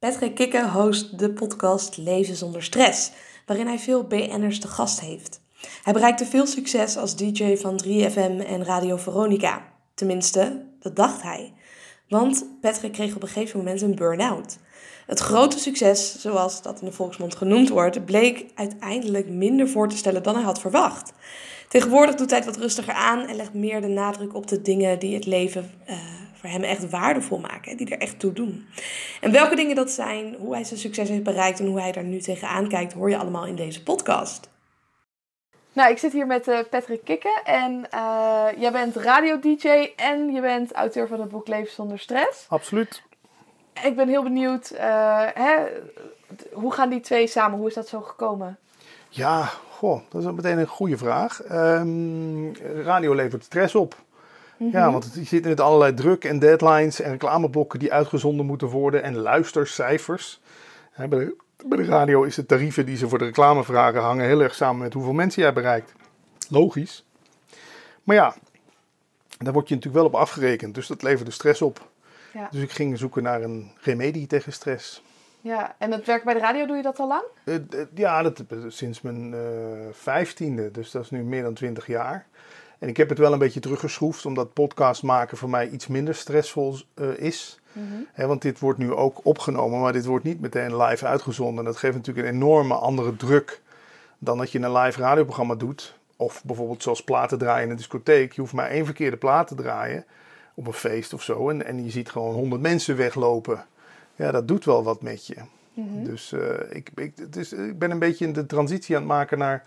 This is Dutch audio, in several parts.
Patrick Kikke host de podcast Leven zonder stress, waarin hij veel BN'ers te gast heeft. Hij bereikte veel succes als DJ van 3FM en Radio Veronica. Tenminste, dat dacht hij. Want Patrick kreeg op een gegeven moment een burn-out. Het grote succes, zoals dat in de volksmond genoemd wordt, bleek uiteindelijk minder voor te stellen dan hij had verwacht. Tegenwoordig doet hij het wat rustiger aan en legt meer de nadruk op de dingen die het leven uh, voor hem echt waardevol maken, die er echt toe doen. En welke dingen dat zijn, hoe hij zijn succes heeft bereikt en hoe hij daar nu tegenaan kijkt, hoor je allemaal in deze podcast. Nou, ik zit hier met uh, Patrick Kikke en uh, jij bent radio-dj en je bent auteur van het boek Leven zonder stress. Absoluut. Ik ben heel benieuwd, uh, hè, hoe gaan die twee samen? Hoe is dat zo gekomen? Ja, goh, dat is meteen een goede vraag. Um, radio levert stress op. Mm -hmm. Ja, want je zit met allerlei druk en deadlines en reclameblokken die uitgezonden moeten worden en luistercijfers. Bij de, bij de radio is de tarieven die ze voor de reclame vragen hangen heel erg samen met hoeveel mensen jij bereikt. Logisch. Maar ja, daar word je natuurlijk wel op afgerekend, dus dat leverde stress op. Ja. Dus ik ging zoeken naar een remedie tegen stress. Ja, en het werk bij de radio doe je dat al lang? Uh, uh, ja, dat, sinds mijn vijftiende, uh, dus dat is nu meer dan twintig jaar. En ik heb het wel een beetje teruggeschroefd, omdat podcast maken voor mij iets minder stressvol is. Mm -hmm. He, want dit wordt nu ook opgenomen, maar dit wordt niet meteen live uitgezonden. Dat geeft natuurlijk een enorme andere druk dan dat je een live radioprogramma doet. Of bijvoorbeeld zoals platen draaien in een discotheek. Je hoeft maar één verkeerde plaat te draaien op een feest of zo. En, en je ziet gewoon honderd mensen weglopen. Ja, dat doet wel wat met je. Mm -hmm. Dus uh, ik, ik, het is, ik ben een beetje in de transitie aan het maken naar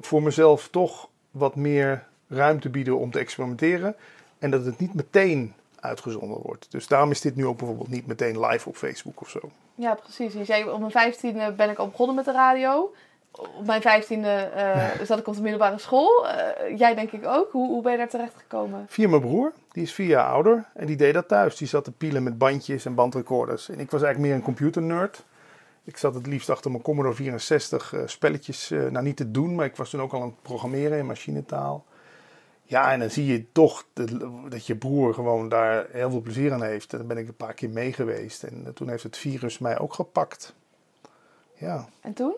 voor mezelf toch wat meer ruimte bieden om te experimenteren. En dat het niet meteen uitgezonden wordt. Dus daarom is dit nu ook bijvoorbeeld niet meteen live op Facebook of zo. Ja, precies. Je zei op mijn vijftiende ben ik al begonnen met de radio. Op mijn vijftiende uh, zat ik op de middelbare school. Uh, jij denk ik ook. Hoe, hoe ben je daar terecht gekomen? Via mijn broer. Die is vier jaar ouder. En die deed dat thuis. Die zat te pielen met bandjes en bandrecorders. En ik was eigenlijk meer een computernerd. Ik zat het liefst achter mijn Commodore 64 uh, spelletjes, nou niet te doen, maar ik was toen ook al aan het programmeren in machinetaal. Ja, en dan zie je toch dat je broer gewoon daar heel veel plezier aan heeft. En dan ben ik een paar keer mee geweest. En toen heeft het virus mij ook gepakt. Ja. En toen?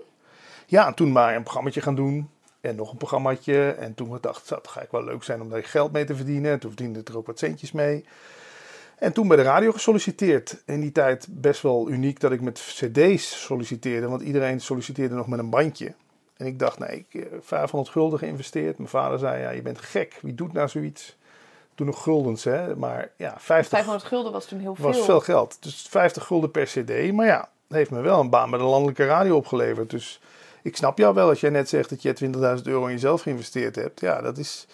Ja, en toen maar een programmaatje gaan doen. En nog een programmaatje. En toen dacht ik, dat ga ik wel leuk zijn om daar geld mee te verdienen. En toen verdiende ik er ook wat centjes mee. En toen bij de radio gesolliciteerd. In die tijd best wel uniek dat ik met cd's solliciteerde. Want iedereen solliciteerde nog met een bandje. En ik dacht, nee, ik 500 gulden geïnvesteerd. Mijn vader zei, ja, je bent gek. Wie doet nou zoiets? Toen nog guldens, hè. Maar ja, 50... 500 gulden was toen heel veel. was veel geld. Dus 50 gulden per cd. Maar ja, heeft me wel een baan bij de landelijke radio opgeleverd. Dus ik snap jou wel als jij net zegt dat je 20.000 euro in jezelf geïnvesteerd hebt. Ja, dat is...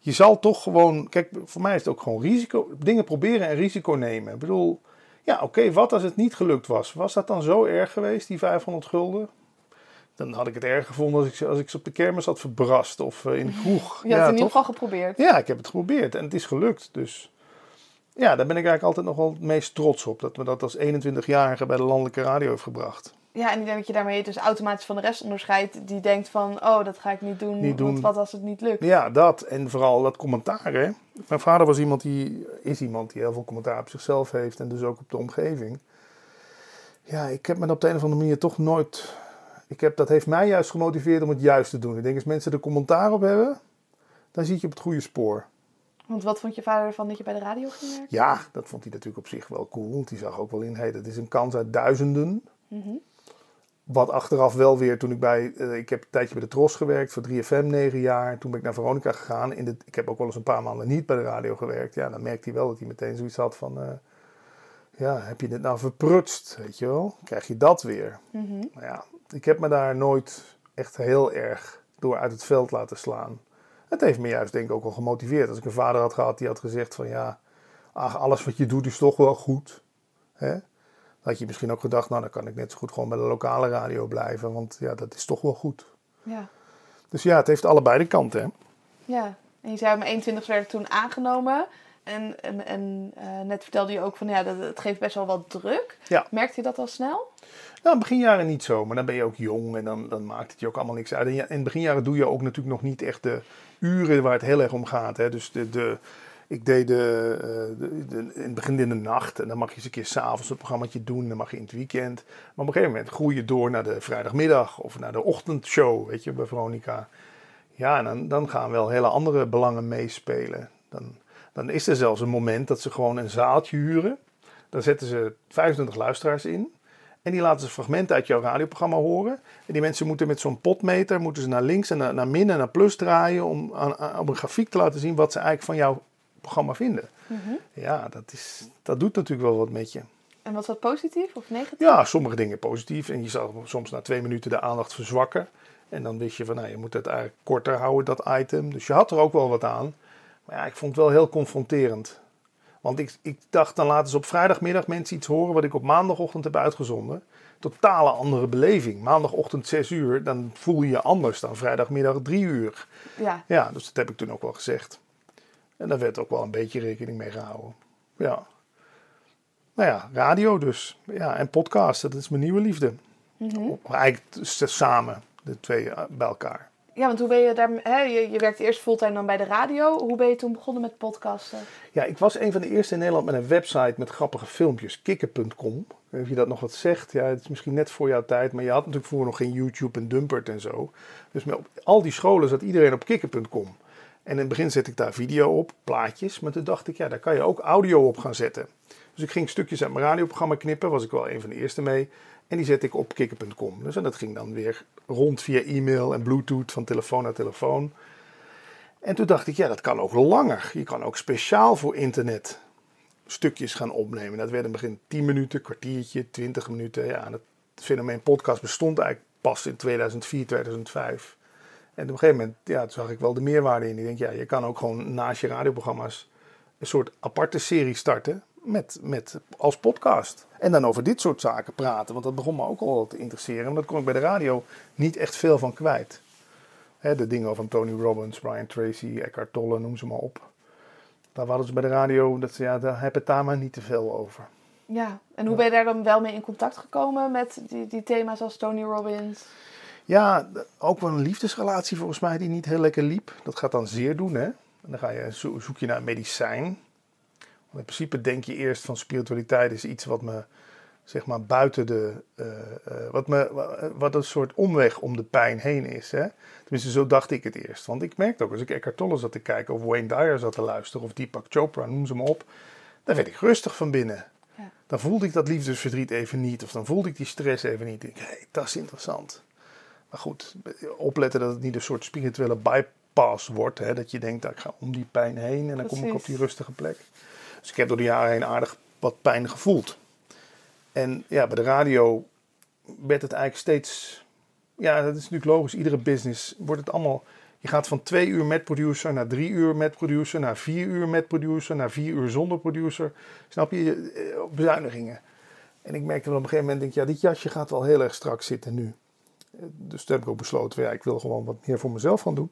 Je zal toch gewoon... Kijk, voor mij is het ook gewoon risico... Dingen proberen en risico nemen. Ik bedoel... Ja, oké, okay, wat als het niet gelukt was? Was dat dan zo erg geweest, die 500 gulden? Dan had ik het erg gevonden als ik, als ik ze op de kermis had verbrast of uh, in de kroeg. Je ja, had het in ieder geval geprobeerd. Ja, ik heb het geprobeerd en het is gelukt. Dus ja, daar ben ik eigenlijk altijd nog wel het meest trots op. Dat me dat als 21-jarige bij de landelijke radio heeft gebracht. Ja, en ik denk dat je daarmee dus automatisch van de rest onderscheidt. Die denkt van, oh, dat ga ik niet doen. Niet doen. Want wat als het niet lukt? Ja, dat. En vooral dat commentaar, hè. Mijn vader was iemand die, is iemand die heel veel commentaar op zichzelf heeft. En dus ook op de omgeving. Ja, ik heb me op de een of andere manier toch nooit ik heb, dat heeft mij juist gemotiveerd om het juist te doen. Ik denk als mensen er commentaar op hebben, dan zit je op het goede spoor. Want wat vond je vader ervan dat je bij de radio ging werken? Ja, dat vond hij natuurlijk op zich wel cool. Want die zag ook wel in, hey, dat is een kans uit duizenden. Mm -hmm. Wat achteraf wel weer, toen ik bij, uh, ik heb een tijdje bij de Tros gewerkt, voor 3FM negen jaar. Toen ben ik naar Veronica gegaan. In de, ik heb ook wel eens een paar maanden niet bij de radio gewerkt. Ja, dan merkte hij wel dat hij meteen zoiets had van, uh, ja, heb je dit nou verprutst, weet je wel? Krijg je dat weer? Mm -hmm. Maar ja, ik heb me daar nooit echt heel erg door uit het veld laten slaan. Het heeft me juist denk ik ook al gemotiveerd. Als ik een vader had gehad die had gezegd van ja, ach, alles wat je doet is toch wel goed. Hè? Dan had je misschien ook gedacht, nou dan kan ik net zo goed gewoon bij de lokale radio blijven. Want ja, dat is toch wel goed. Ja. Dus ja, het heeft allebei de kanten. Hè? Ja, en je zei mijn 21 werd toen aangenomen. En, en, en uh, net vertelde je ook van ja, dat, het geeft best wel wat druk. Ja. Merkte je dat al snel? Nou, in beginjaren niet zo, maar dan ben je ook jong en dan, dan maakt het je ook allemaal niks uit. En in beginjaren doe je ook natuurlijk nog niet echt de uren waar het heel erg om gaat. Hè? Dus de, de, Ik deed de, eh, de, de, in het begin in de nacht en dan mag je eens een keer s'avonds een programmaatje doen. Dan mag je in het weekend. Maar op een gegeven moment groei je door naar de vrijdagmiddag of naar de ochtendshow, weet je, bij Veronica. Ja, en dan, dan gaan wel hele andere belangen meespelen. Dan, dan is er zelfs een moment dat ze gewoon een zaaltje huren. Dan zetten ze 25 luisteraars in. En die laten ze fragmenten uit jouw radioprogramma horen. En die mensen moeten met zo'n potmeter moeten ze naar links en naar, naar min en naar plus draaien. Om aan, op een grafiek te laten zien wat ze eigenlijk van jouw programma vinden. Mhm. Ja, dat, is, dat doet natuurlijk wel wat met je. En was dat positief of negatief? Ja, sommige dingen positief. En je zag soms na twee minuten de aandacht verzwakken. En dan wist je van, nou, je moet het eigenlijk korter houden, dat item. Dus je had er ook wel wat aan. Maar ja, ik vond het wel heel confronterend. Want ik, ik dacht, dan laten ze op vrijdagmiddag mensen iets horen wat ik op maandagochtend heb uitgezonden. Totale andere beleving. Maandagochtend 6 uur, dan voel je je anders dan vrijdagmiddag 3 uur. Ja. Ja, dus dat heb ik toen ook wel gezegd. En daar werd ook wel een beetje rekening mee gehouden. Ja. Nou ja, radio dus. Ja, en podcast, dat is mijn nieuwe liefde. Mhm. Eigenlijk samen, de twee eh, bij elkaar. Ja, want hoe ben je daar... Hè, je, je werkte eerst fulltime dan bij de radio. Hoe ben je toen begonnen met podcasten? Ja, ik was een van de eerste in Nederland met een website met grappige filmpjes. Kikker.com. Of je dat nog wat zegt. Ja, het is misschien net voor jouw tijd. Maar je had natuurlijk vroeger nog geen YouTube en Dumpert en zo. Dus met op al die scholen zat iedereen op Kikker.com. En in het begin zette ik daar video op, plaatjes. Maar toen dacht ik, ja, daar kan je ook audio op gaan zetten. Dus ik ging stukjes uit mijn radioprogramma knippen. Was ik wel een van de eerste mee. En die zette ik op kikker.com. Dus en dat ging dan weer rond via e-mail en bluetooth van telefoon naar telefoon. En toen dacht ik, ja, dat kan ook langer. Je kan ook speciaal voor internet stukjes gaan opnemen. Dat werd in het begin 10 minuten, kwartiertje, 20 minuten. Ja, het fenomeen podcast bestond eigenlijk pas in 2004, 2005. En op een gegeven moment ja, zag ik wel de meerwaarde in. Ik denk, ja, je kan ook gewoon naast je radioprogramma's een soort aparte serie starten met, met, als podcast. En dan over dit soort zaken praten, want dat begon me ook al te interesseren. En dat kon ik bij de radio niet echt veel van kwijt. De dingen van Tony Robbins, Brian Tracy, Eckhart Tolle, noem ze maar op. Daar hadden ze bij de radio, dat ze, ja, daar heb het daar maar niet te veel over. Ja, en hoe ben je daar dan wel mee in contact gekomen met die, die thema's als Tony Robbins? Ja, ook wel een liefdesrelatie volgens mij die niet heel lekker liep. Dat gaat dan zeer doen, hè. En dan ga je, zoek je naar een medicijn. In principe denk je eerst van spiritualiteit is iets wat me, zeg maar, buiten de. Uh, uh, wat, me, wat een soort omweg om de pijn heen is. Hè? Tenminste, zo dacht ik het eerst. Want ik merkte ook als ik Eckhart Tolle zat te kijken, of Wayne Dyer zat te luisteren, of Deepak Chopra, noem ze maar op. Dan werd ik rustig van binnen. Ja. Dan voelde ik dat liefdesverdriet even niet, of dan voelde ik die stress even niet. Ik denk, hé, hey, dat is interessant. Maar goed, opletten dat het niet een soort spirituele bypass wordt. Hè? Dat je denkt, nou, ik ga om die pijn heen en dan Precies. kom ik op die rustige plek. Dus ik heb door de jaren heen aardig wat pijn gevoeld. En ja, bij de radio werd het eigenlijk steeds. Ja, dat is natuurlijk logisch. Iedere business wordt het allemaal. Je gaat van twee uur met producer naar drie uur met producer, naar vier uur met producer, naar vier uur zonder producer. Snap je? Eh, Bezuinigingen. En ik merkte op een gegeven moment, denk ik, ja, dit jasje gaat wel heel erg strak zitten nu. Eh, Dus toen heb ik ook besloten, ja, ik wil gewoon wat meer voor mezelf gaan doen.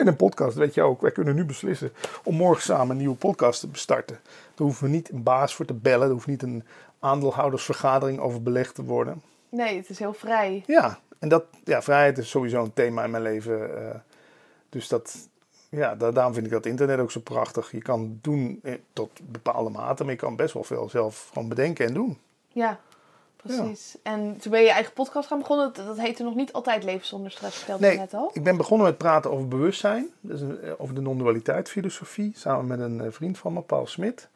En een podcast, weet je ook. Wij kunnen nu beslissen om morgen samen een nieuwe podcast te starten. Daar hoeven we niet een baas voor te bellen. Er hoeft niet een aandeelhoudersvergadering over belegd te worden. Nee, het is heel vrij. Ja, en dat, ja, vrijheid is sowieso een thema in mijn leven. eh, dus dat, ja, da- daarom vind ik dat internet ook zo prachtig. Je kan doen eh, tot bepaalde mate, maar je kan best wel veel zelf gewoon bedenken en doen. Ja, precies. En toen ben je je eigen podcast gaan begonnen. Dat, dat heette nog niet altijd Leven zonder stress, vertelde Nee, je net al. ik ben begonnen met praten over bewustzijn. Dus over de non-dualiteit filosofie. Samen met een eh, vriend van me, Paul Smit.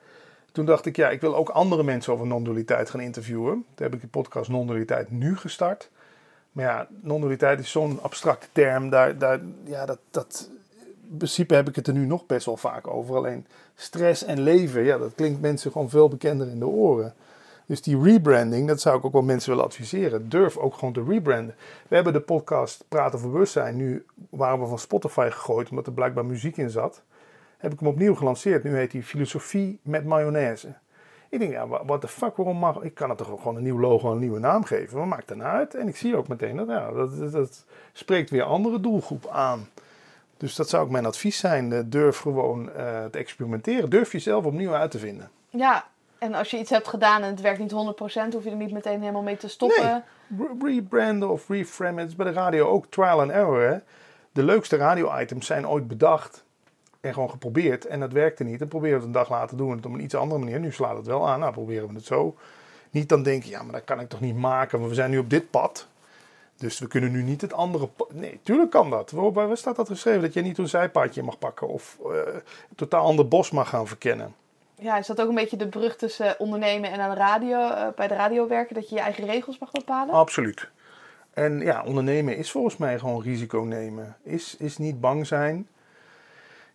Toen dacht ik, ja, ik wil ook andere mensen over non-dualiteit gaan interviewen. Toen heb ik de podcast Non-dualiteit nu gestart. Maar ja, non-dualiteit is zo'n abstracte term. Daar, daar, ja, dat, dat, in principe heb ik het er nu nog best wel vaak over. Alleen stress en leven, ja, dat klinkt mensen gewoon veel bekender in de oren. Dus die rebranding, dat zou ik ook wel mensen willen adviseren. Durf ook gewoon te rebranden. We hebben de podcast Praten over Bewustzijn. Nu waren we van Spotify gegooid, omdat er blijkbaar muziek in zat. Heb ik hem opnieuw gelanceerd. Nu heet hij Filosofie met Mayonaise. Ik denk, ja, what the fuck, waarom mag... Ik kan het toch gewoon een nieuw logo, een nieuwe naam geven. Wat maakt er nou uit? En ik zie ook meteen dat, ja, dat, dat, dat spreekt weer andere doelgroep aan. Dus dat zou ook mijn advies zijn. Eh, Durf gewoon eh, te experimenteren. Durf jezelf opnieuw uit te vinden. Ja, en als je iets hebt gedaan en het werkt niet 100%, hoef je er niet meteen helemaal mee te stoppen. Rebranden of reframe. Het is bij de radio ook trial and error. Hè? De leukste radio-items zijn ooit bedacht En gewoon geprobeerd en dat werkte niet. En proberen we het een dag later doen het op een iets andere manier. Nu slaat het wel aan, nou proberen we het zo. Niet dan denken, ja, maar dat kan ik toch niet maken, want we zijn nu op dit pad. Dus we kunnen nu niet het andere. Nee, tuurlijk kan dat. Waar, staat dat geschreven? Dat je niet een zijpaadje mag pakken of uh, een totaal ander bos mag gaan verkennen. Ja, is dat ook een beetje de brug tussen ondernemen en aan de radio, uh, bij de radio werken? Dat je je eigen regels mag bepalen? Absoluut. En ja, ondernemen is volgens mij gewoon risico nemen. Is, is niet bang zijn.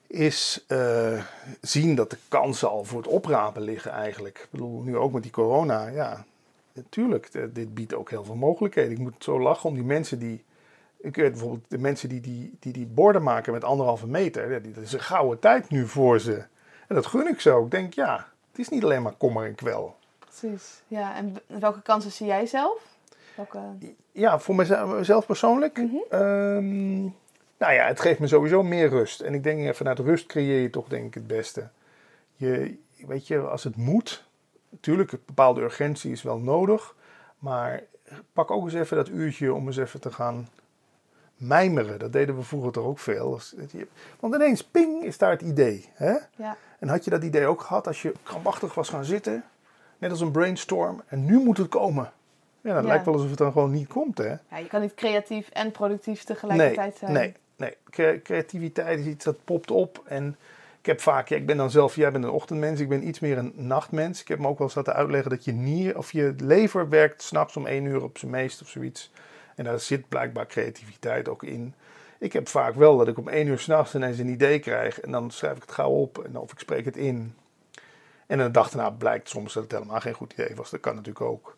Is uh, zien dat de kansen al voor het oprapen liggen eigenlijk. Ik bedoel, nu ook met die corona. Ja, natuurlijk, dit biedt ook heel veel mogelijkheden. Ik moet zo lachen om die mensen die. Ik bijvoorbeeld de mensen die die, die, die borden maken met anderhalve meter. Ja, dat is een gouden tijd nu voor ze. En dat gun ik zo. Ik denk, ja, het is niet alleen maar kommer en kwel. Precies. Ja, en welke kansen zie jij zelf? Welke... Ja, voor mezelf persoonlijk. Mm -hmm. nou ja, het geeft me sowieso meer rust. En ik denk, vanuit rust creëer je toch denk ik het beste. Je, weet je, als het moet, Natuurlijk, een bepaalde urgentie is wel nodig. Maar pak ook eens even dat uurtje om eens even te gaan mijmeren. Dat deden we vroeger toch ook veel. Want ineens, ping, is daar het idee. Hè? Ja. En had je dat idee ook gehad als je krampachtig was gaan zitten? Net als een brainstorm. En nu moet het komen. Ja, dat lijkt wel alsof het dan gewoon niet komt, hè? Ja, je kan niet creatief en productief tegelijkertijd zijn. Nee, nee. Creativiteit is iets dat popt op en ik heb vaak, ja, ik ben dan zelf, jij bent een ochtendmens, ik ben iets meer een nachtmens. Ik heb me ook wel eens laten uitleggen dat je nier of je lever werkt s'nachts om één uur op zijn meest of zoiets. En daar zit blijkbaar creativiteit ook in. Ik heb vaak wel dat ik om één uur s'nachts ineens een idee krijg en dan schrijf ik het gauw op en of ik spreek het in. En dan dacht nou blijkt soms dat het helemaal geen goed idee was. Dat kan natuurlijk ook.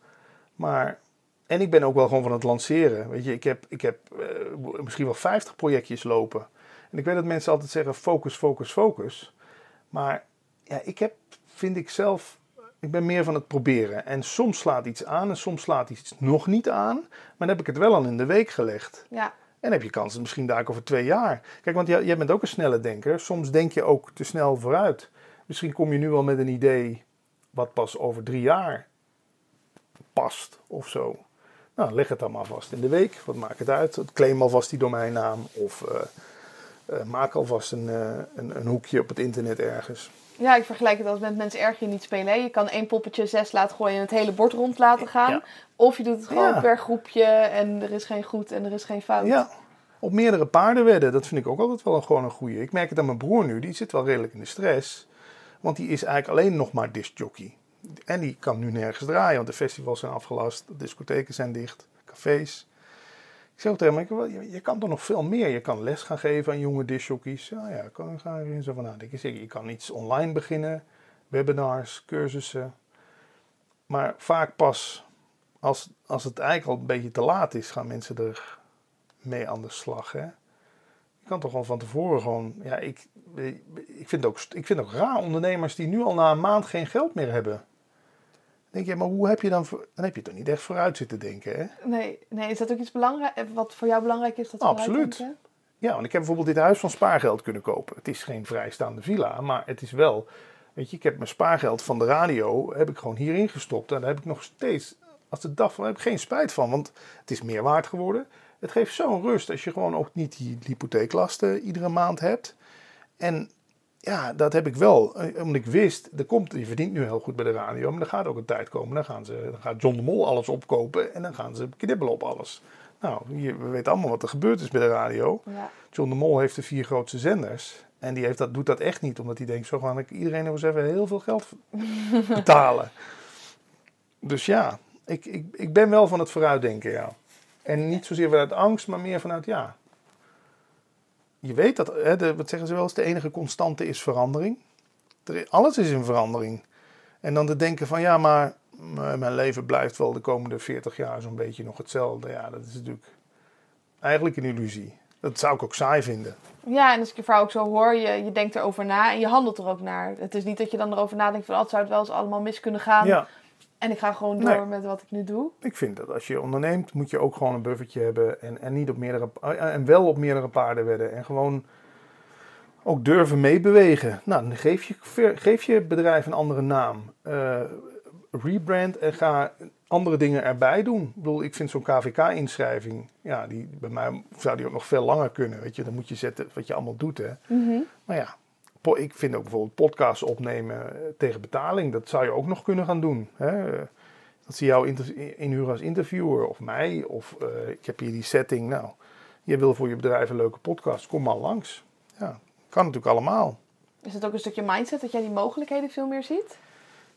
Maar, en ik ben ook wel gewoon van het lanceren. Weet je, ik heb, ik heb uh, misschien wel 50 projectjes lopen. En ik weet dat mensen altijd zeggen focus, focus, focus. Maar ja, ik heb, vind ik zelf, ik ben meer van het proberen. En soms slaat iets aan en soms slaat iets nog niet aan. Maar dan heb ik het wel al in de week gelegd. Ja. En dan heb je kans misschien daar over twee jaar. Kijk, want jij, jij bent ook een snelle denker. Soms denk je ook te snel vooruit. Misschien kom je nu wel met een idee wat pas over drie jaar past of zo. Nou, leg het dan maar vast in de week. Wat maakt het uit? Claim alvast die domeinnaam of... Uh, maak alvast een, uh, een, een, hoekje op het internet ergens. Ja, ik vergelijk het als met mensen erg je niet spelen. Je kan één poppetje zes laten gooien en het hele bord rond laten gaan. Of je doet het gewoon per groepje en er is geen goed en er is geen fout. Ja, op meerdere paarden wedden, dat vind ik ook altijd wel een, gewoon een goeie. Ik merk het aan mijn broer nu, die zit wel redelijk in de stress. Want die is eigenlijk alleen nog maar discjockey. En die kan nu nergens draaien, want de festivals zijn afgelast, de discotheken zijn dicht, cafés. Ik zeg tegen hem, je, je kan toch nog veel meer. Je kan les gaan geven aan jonge discjockeys. Ja, ja, ik kan ga erin zo van nadenken. Ik zeg, je kan iets online beginnen, webinars, cursussen. Maar vaak pas als, als het eigenlijk al een beetje te laat is, gaan mensen er mee aan de slag. Hè? Je kan toch al van tevoren gewoon. Ja, ik, ik, vind ook, ik vind ook raar ondernemers die nu al na een maand geen geld meer hebben denk je, maar hoe heb je dan, dan heb je toch niet echt vooruit zitten denken, hè? Nee, nee is dat ook iets belangrijk, wat voor jou belangrijk is? Dat Absoluut. Ja, want ik heb bijvoorbeeld dit huis van spaargeld kunnen kopen. Het is geen vrijstaande villa, maar het is wel, weet je, ik heb mijn spaargeld van de radio, heb ik gewoon hierin gestopt. En daar heb ik nog steeds, als de dag van, heb ik geen spijt van, want het is meer waard geworden. Het geeft zo'n rust als je gewoon ook niet die hypotheeklasten iedere maand hebt. En ja, dat heb ik wel. Eh, omdat ik wist, er komt, je verdient nu heel goed bij de radio, maar er gaat ook een tijd komen. Dan, gaan ze, dan gaat John de Mol alles opkopen en dan gaan ze knibbelen op alles. Nou, we weten allemaal wat er gebeurd is bij de radio. Ja. John de Mol heeft de vier grootste zenders. En die heeft dat, doet dat echt niet, omdat hij denkt, zo gaan ik iedereen nog eens even heel veel geld betalen. dus ja, ik, ik, ik ben wel van het vooruitdenken, ja. En niet zozeer vanuit angst, maar meer vanuit, ja, je weet dat, hè, de, wat zeggen ze wel eens, de enige constante is verandering. alles is in verandering. En dan te denken van ja, maar mijn leven blijft wel de komende 40 jaar zo'n beetje nog hetzelfde. Ja, dat is natuurlijk eigenlijk een illusie. Dat zou ik ook saai vinden. Ja, en als ik je vrouw ook zo hoor, je, je denkt erover na en je handelt er ook naar. Het is niet dat je dan erover nadenkt van, oh, het zou het wel eens allemaal mis kunnen gaan. Ja. En ik ga gewoon door met wat ik nu doe. Ik vind dat als je onderneemt, moet je ook gewoon een buffertje hebben. En, en, niet op meerdere, eh, en wel op meerdere paarden wedden. En gewoon ook durven meebewegen. Nou, dan geef je, geef je bedrijf een andere naam. Uh, rebrand en ga andere dingen erbij doen. Ik bedoel, ik vind zo'n KVK-inschrijving, ja, die, bij mij zou die ook nog veel langer kunnen. Weet je, dan moet je zetten wat je allemaal doet. Hè. Mhm. Maar ja, ik vind ook bijvoorbeeld podcasts opnemen eh, tegen betaling. Dat zou je ook nog kunnen gaan doen. Hè? Dat ze jou inhuren als interviewer of mij. Of uh, ik heb hier die setting. Nou, je wil voor je bedrijf een leuke podcast. Kom maar langs. Ja, kan natuurlijk allemaal. Is het ook een stukje mindset dat jij die mogelijkheden veel meer ziet?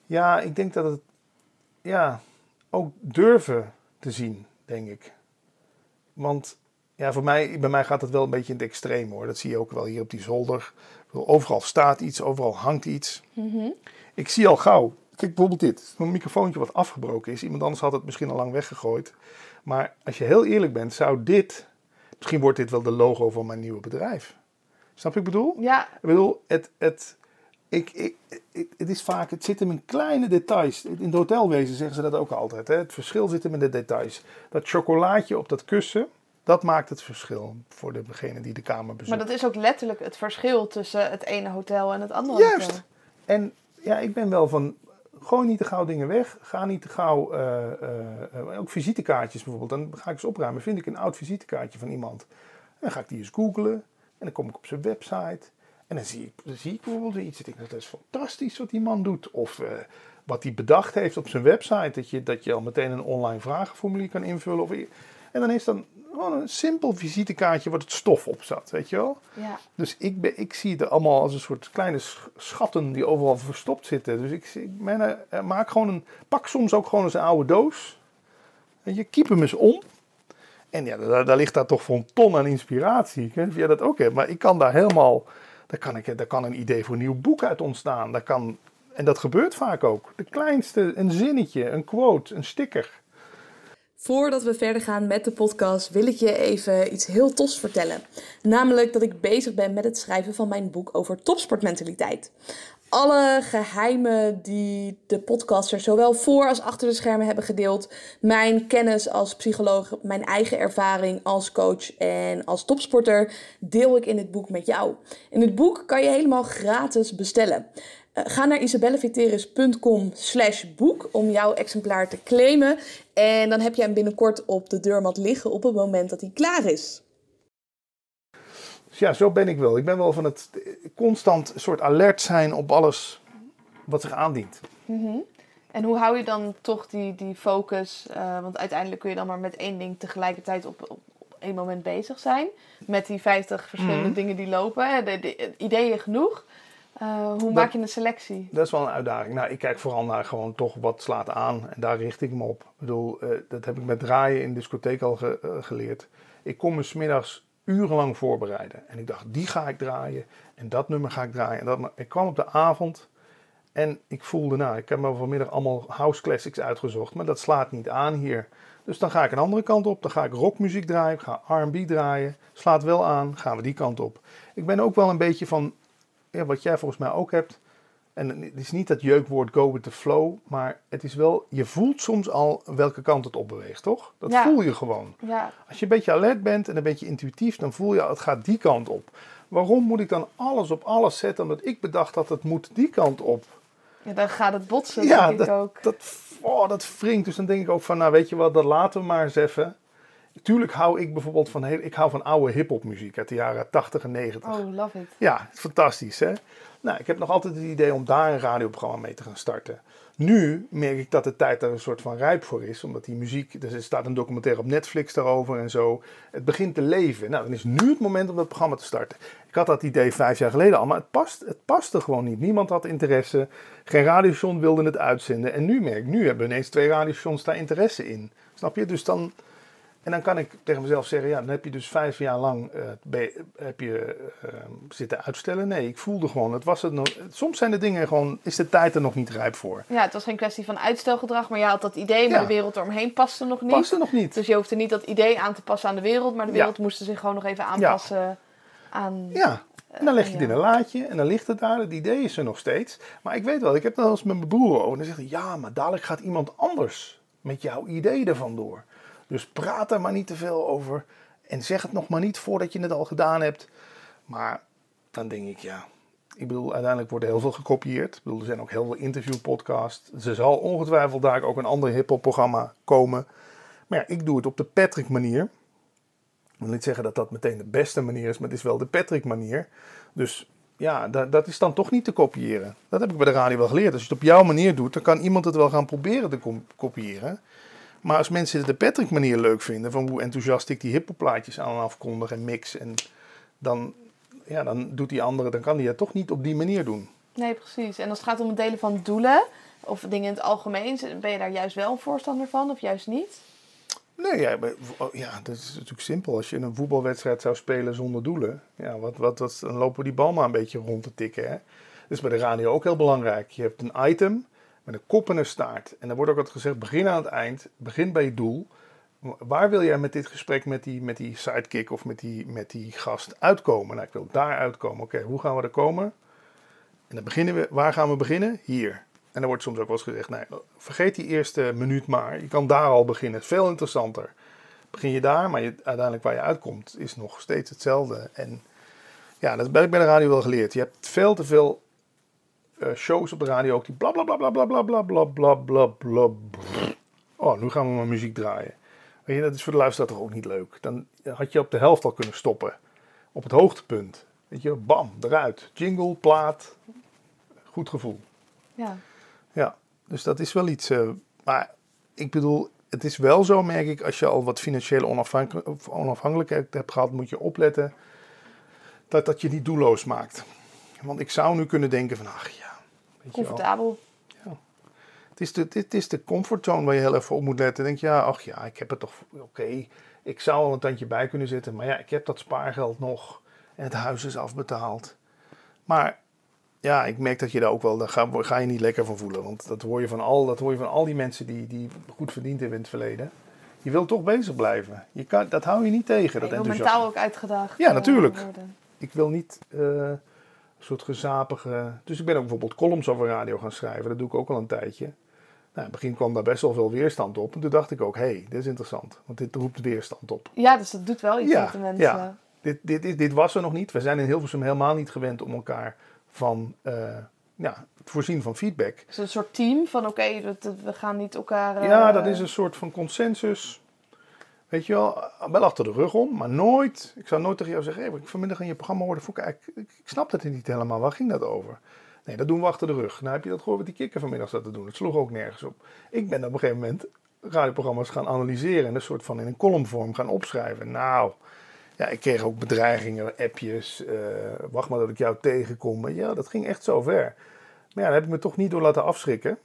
Ja, ik denk dat het... Ja, ook durven te zien, denk ik. Want ja, voor mij, bij mij gaat het wel een beetje in het extreem hoor. Dat zie je ook wel hier op die zolder. Overal staat iets, overal hangt iets. Ik zie al gauw. Kijk bijvoorbeeld dit. Een microfoontje wat afgebroken is. Iemand anders had het misschien al lang weggegooid. Maar als je heel eerlijk bent, zou dit. Misschien wordt dit wel de logo van mijn nieuwe bedrijf. Snap je ik bedoel? Ja. Ik bedoel, het, het, ik, ik, het, is vaak, het zit hem in kleine details. In het hotelwezen zeggen ze dat ook altijd. Hè? Het verschil zit hem in de details. Dat chocolaatje op dat kussen, dat maakt het verschil voor degene die de kamer bezoekt. Maar dat is ook letterlijk het verschil tussen het ene hotel en het andere Juist. hotel. En ja, ik ben wel van, gooi niet te gauw dingen weg. Ga niet te gauw, uh, uh, ook visitekaartjes bijvoorbeeld. Dan ga ik eens opruimen. Vind ik een oud visitekaartje van iemand. dan ga ik die eens googlen. En dan kom ik op zijn website. En dan zie ik, dan zie ik bijvoorbeeld iets. Ik denk, dat is fantastisch wat die man doet. Of uh, wat hij bedacht heeft op zijn website. Dat je, dat je al meteen een online vragenformulier kan invullen. Of, en dan is dan gewoon een simpel visitekaartje wat het stof op zat, weet je wel? Ja. Dus ik, ben, ik zie het allemaal als een soort kleine schatten die overal verstopt zitten. Dus ik, ik ben, uh, maak gewoon een, pak soms ook gewoon eens een oude doos. Weet je, keep hem eens om. En ja, daar, daar ligt daar toch voor een ton aan inspiratie. Ik weet niet of jij dat ook hebt, maar ik kan daar helemaal daar kan, ik, daar kan een idee voor een nieuw boek uit ontstaan. Daar kan, en dat gebeurt vaak ook. De kleinste, een zinnetje, een quote, een sticker. Voordat we verder gaan met de podcast wil ik je even iets heel tofs vertellen. Namelijk dat ik bezig ben met het schrijven van mijn boek over topsportmentaliteit alle geheimen die de podcaster zowel voor als achter de schermen hebben gedeeld. Mijn kennis als psycholoog, mijn eigen ervaring als coach en als topsporter deel ik in dit boek met jou. In het boek kan je helemaal gratis bestellen. Uh, ga naar isabelleviteris.com slash boek om jouw exemplaar te claimen. En dan heb je hem binnenkort op de deurmat liggen op het moment dat hij klaar is. Dus ja, zo ben ik wel. Ik ben wel van het constant soort alert zijn op alles wat zich aandient. Mhm. En hoe hou je dan toch die, die focus? Uh, want uiteindelijk kun je dan maar met één ding tegelijkertijd op, op, één moment bezig zijn. Met die 50 verschillende mhm. dingen die lopen. De, de, ideeën genoeg. Uh, hoe maak je een selectie? Dat is wel een uitdaging. Nou, ik kijk vooral naar gewoon toch wat slaat aan. En daar richt ik me op. Ik bedoel, uh, dat heb ik met draaien in de discotheek al ge, geleerd. Ik kom me smiddags urenlang voorbereiden. En ik dacht, die ga ik draaien en dat nummer ga ik draaien. En dat, ik kwam op de avond en ik voelde, nou, ik heb me vanmiddag allemaal house classics uitgezocht, maar dat slaat niet aan hier. Dus dan ga ik een andere kant op, dan ga ik rockmuziek draaien, ik ga R&B draaien, slaat wel aan, gaan we die kant op. Ik ben ook wel een beetje van, ja, wat jij volgens mij ook hebt, en het is niet dat jeukwoord go with the flow, maar het is wel, je voelt soms al welke kant het op beweegt, toch? Dat voel je gewoon. Ja. Als je een beetje alert bent en een beetje intuïtief, dan voel je het gaat die kant op. Waarom moet ik dan alles op alles zetten omdat ik bedacht dat het moet die kant op? Ja, dan gaat het botsen, ja, denk dat, ik ook. Dat, oh, dat wringt. Dus dan denk ik ook van, nou weet je wat, dat laten we maar eens even. Tuurlijk hou ik bijvoorbeeld van, ik hou van oude hip-hop muziek uit de jaren 80 en 90. Oh, love it. Ja, fantastisch hè. Nou, ik heb nog altijd het idee om daar een radioprogramma mee te gaan starten. Nu merk ik dat de tijd daar een soort van rijp voor is, omdat die muziek, er staat een documentaire op Netflix daarover en zo. Het begint te leven. Nou, dan is nu het moment om dat programma te starten. Ik had dat idee vijf jaar geleden al, maar het, past, het paste gewoon niet. Niemand had interesse, geen radiostation wilde het uitzenden. En nu merk ik, nu hebben ineens twee radiostations daar interesse in. Snap je? Dus dan, en dan kan ik tegen mezelf zeggen, ja, dan heb je dus vijf jaar lang uh, heb je, uh, zitten uitstellen. Nee, ik voelde gewoon, het was het nog, soms zijn de dingen gewoon, is de tijd er nog niet rijp voor. Ja, het was geen kwestie van uitstelgedrag, maar je had dat idee, maar de wereld eromheen paste nog niet. Paste nog niet. Dus je hoefde niet dat idee aan te passen aan de wereld, maar de wereld ja. moest zich gewoon nog even aanpassen ja. aan... Ja, en dan leg je het in een laadje en dan ligt het daar. Het idee is er nog steeds. Maar ik weet wel, ik heb dat als met mijn broer over. En dan zegt hij, ja, maar dadelijk gaat iemand anders met jouw idee ervan door. Dus praat er maar niet te veel over. En zeg het nog maar niet voordat je het al gedaan hebt. Maar dan denk ik, ja. Ik bedoel, uiteindelijk wordt er heel veel gekopieerd. Ik bedoel, er zijn ook heel veel interviewpodcasts. Er zal ongetwijfeld daar ook een ander hip-hop programma komen. Maar ja, ik doe het op de Patrick manier. Ik wil niet zeggen dat dat meteen de beste manier is, maar het is wel de Patrick manier. Dus ja, dat, dat is dan toch niet te kopiëren. Dat heb ik bij de radio wel geleerd. Als je het op jouw manier doet, dan kan iemand het wel gaan proberen te kopiëren. Maar als mensen de Patrick manier leuk vinden, van hoe enthousiast ik die hippoplaatjes aan en afkondig en mix, en dan, ja, dan doet die andere, dan kan die het toch niet op die manier doen. Nee, precies. En als het gaat om het delen van doelen, of dingen in het algemeen, ben je daar juist wel een voorstander van of juist niet? Nee, ja, oh, ja, dat is natuurlijk simpel. Als je een voetbalwedstrijd zou spelen zonder doelen, ja, wat, wat, wat, dan lopen we die bal maar een beetje rond te tikken. Hè? Dat is bij de radio ook heel belangrijk. Je hebt een item met een kop en staart. En dan wordt ook altijd gezegd, begin aan het eind, begin bij je doel. Waar wil jij met dit gesprek met die, met die sidekick of met die, met die gast uitkomen? Nou, ik wil daar uitkomen. Oké, hoe gaan we er komen? En dan beginnen we, waar gaan we beginnen? Hier. En dan wordt soms ook wel eens gezegd, nee, vergeet die eerste minuut maar. Je kan daar al beginnen. Veel interessanter. Begin je daar, maar je, uiteindelijk waar je uitkomt is nog steeds hetzelfde. En ja, dat heb ik bij de radio wel geleerd. Je hebt veel te veel shows op de radio ook die bla bla bla bla bla bla bla bla bla bla. Oh, nu gaan we maar muziek draaien. Weet je, dat is voor de luisteraar toch ook niet leuk. Dan had je op de helft al kunnen stoppen. Op het hoogtepunt. Weet je, bam, eruit. Jingle, plaat. Goed gevoel. Ja. Ja, dus dat is wel iets. Uh, maar ik bedoel, het is wel zo, merk ik, als je al wat financiële onafhankelijk, onafhankelijkheid hebt gehad, moet je opletten dat dat je niet doelloos maakt. Want ik zou nu kunnen denken van, ach ja. Weet Comfortabel. ja. Het is, de, dit is de comfortzone waar je heel even op moet letten. denk je, ja, ach ja, ik heb het toch, oké. ik zou al een tandje bij kunnen zitten, maar ja, ik heb dat spaargeld nog. En het huis is afbetaald. Maar ja, ik merk dat je daar ook wel, daar ga, ga, je niet lekker van voelen. Want dat hoor je van al, dat hoor je van al die mensen die, die goed verdiend hebben in het verleden. Je wilt toch bezig blijven. Je kan, dat hou je niet tegen. dat je wil mentaal ook uitgedaagd Ja, natuurlijk. Ik wil niet uh, een soort gezapige... Dus ik ben ook bijvoorbeeld columns over radio gaan schrijven. Dat doe ik ook al een tijdje. Nou, in het begin kwam daar best wel veel weerstand op. En toen dacht ik ook, hé, hey, dit is interessant. Want dit roept weerstand op. Ja, dus dat doet wel iets met de mensen. Ja, dit, dit, dit, dit was er nog niet. We zijn in Hilversum helemaal niet gewend om elkaar van uh, ja, het voorzien van feedback. Is het een soort team van oké, we gaan niet elkaar. Uh... Ja, dat is een soort van consensus. Weet je wel, wel achter de rug om, maar nooit. Ik zou nooit tegen jou zeggen: hey, ik vanmiddag in je programma hoorde voeken. Ik, ik, snap het niet helemaal. Waar ging dat over? Nee, dat doen we achter de rug. Nou heb je dat gehoord wat die kikker vanmiddag zat te doen. Het sloeg ook nergens op. Ik ben op een gegeven moment radioprogramma's gaan analyseren en een soort van in een columnvorm gaan opschrijven. Nou, ja, ik kreeg ook bedreigingen, appjes. Uh, wacht maar dat ik jou tegenkom. Ja, dat ging echt zo ver. Maar ja, daar heb ik me toch niet door laten afschrikken.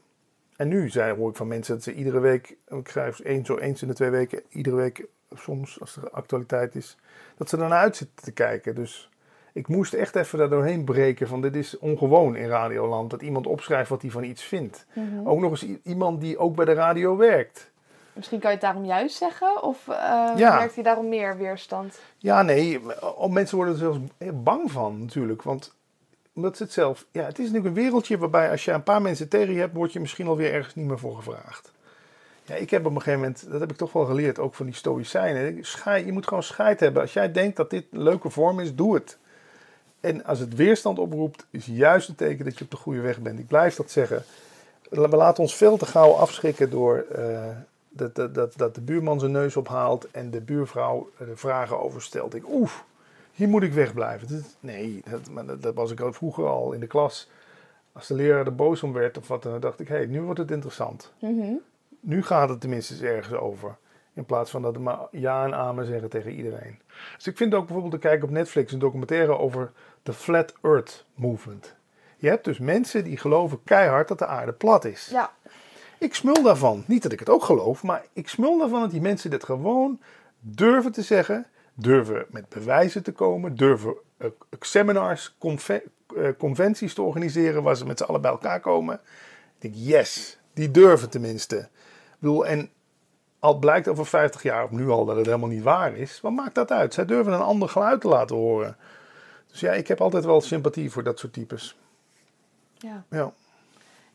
En nu zei, hoor ik van mensen dat ze iedere week, ik schrijf eens, zo eens in de twee weken, iedere week, soms als er actualiteit is, dat ze ernaar uit zitten te kijken. Dus ik moest echt even daar doorheen breken van dit is ongewoon in Radioland. Dat iemand opschrijft wat hij van iets vindt. Mhm. Ook nog eens iemand die ook bij de radio werkt. Misschien kan je het daarom juist zeggen? Of uh, merkt hij daarom meer weerstand? Ja, nee. Mensen worden er zelfs bang van natuurlijk. Want omdat ze het zelf... Ja, het is natuurlijk een wereldje waarbij als je een paar mensen tegen je hebt... word je misschien alweer ergens niet meer voor gevraagd. Ja, ik heb op een gegeven moment... Dat heb ik toch wel geleerd, ook van die stoïcijnen. Schij, je moet gewoon scheid hebben. Als jij denkt dat dit een leuke vorm is, doe het. En als het weerstand oproept, is juist een teken dat je op de goede weg bent. Ik blijf dat zeggen. We laten ons veel te gauw afschrikken door... Uh, dat, dat, dat, dat de buurman zijn neus ophaalt en de buurvrouw er vragen over stelt. Ik, oef, hier moet ik wegblijven. nee, dat, dat, was ik ook vroeger al in de klas. Als de leraar er boos om werd of wat, dan dacht ik, hé, hey, nu wordt het interessant. Mhm. Nu gaat het tenminste eens ergens over. In plaats van dat we maar ja en amen zeggen tegen iedereen. Dus ik vind ook bijvoorbeeld te kijken op Netflix een documentaire over de Flat Earth Movement. Je hebt dus mensen die geloven keihard dat de aarde plat is. Ja. Ik smul daarvan. Niet dat ik het ook geloof, maar ik smul daarvan dat die mensen dit gewoon durven te zeggen. Durven met bewijzen te komen. Durven uh, seminars, uh, conventies te organiseren waar ze met z'n allen bij elkaar komen. Ik denk, yes, die durven tenminste. Ik bedoel, en al blijkt over 50 jaar of nu al dat het helemaal niet waar is, wat maakt dat uit? Zij durven een ander geluid te laten horen. Dus ja, ik heb altijd wel sympathie voor dat soort types. Ja. ja.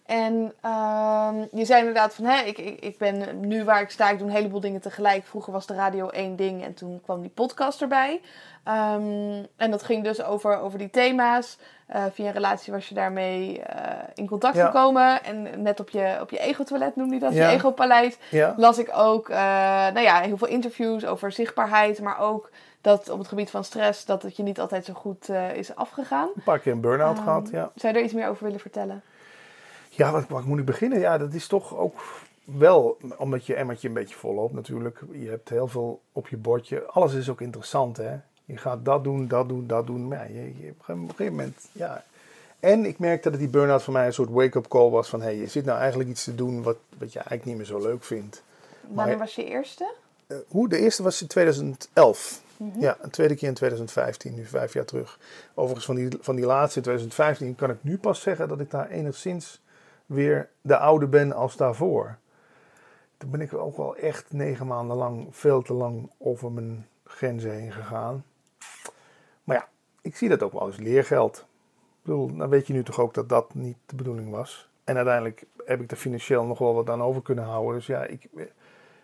En uh, je zei inderdaad van, hè, ik, ik, ik ben nu waar ik sta, ik doe een heleboel dingen tegelijk. Vroeger was de radio één ding en toen kwam die podcast erbij. Um, en dat ging dus over, over die thema's. Uh, via een relatie was je daarmee uh, in contact gekomen. En net op je, op je ego-toilet noemde je dat, je ego-paleis, las ik ook uh, nou ja, heel veel interviews over zichtbaarheid, maar ook dat op het gebied van stress, dat het je niet altijd zo goed is afgegaan. Een paar keer een burn-out Um, gehad, ja. Zou je er iets meer over willen vertellen? Ja, wat, wat moet ik beginnen? Ja, dat is toch ook wel, omdat je emmertje een beetje vol loopt natuurlijk. Je hebt heel veel op je bordje. Alles is ook interessant, hè. Je gaat dat doen, dat doen, dat doen. Maar ja, je, je, op een gegeven moment, ja. En ik merkte dat die burn-out voor mij een soort wake-up call was van... hé, hey, je zit nou eigenlijk iets te doen wat, wat je eigenlijk niet meer zo leuk vindt. Wanneer was je eerste? Uh, hoe? De eerste was in 2011. Mm -hmm. Ja, een tweede keer in 2015, nu vijf jaar terug. Overigens, van die, van die laatste in 2015 kan ik nu pas zeggen dat ik daar enigszins weer de oude ben als daarvoor. Toen ben ik ook wel echt negen maanden lang, veel te lang over mijn grenzen heen gegaan. Maar ja, ik zie dat ook wel als leergeld. Ik bedoel, dan weet je nu toch ook dat dat niet de bedoeling was. En uiteindelijk heb ik er financieel nog wel wat aan over kunnen houden. Dus ja, ik,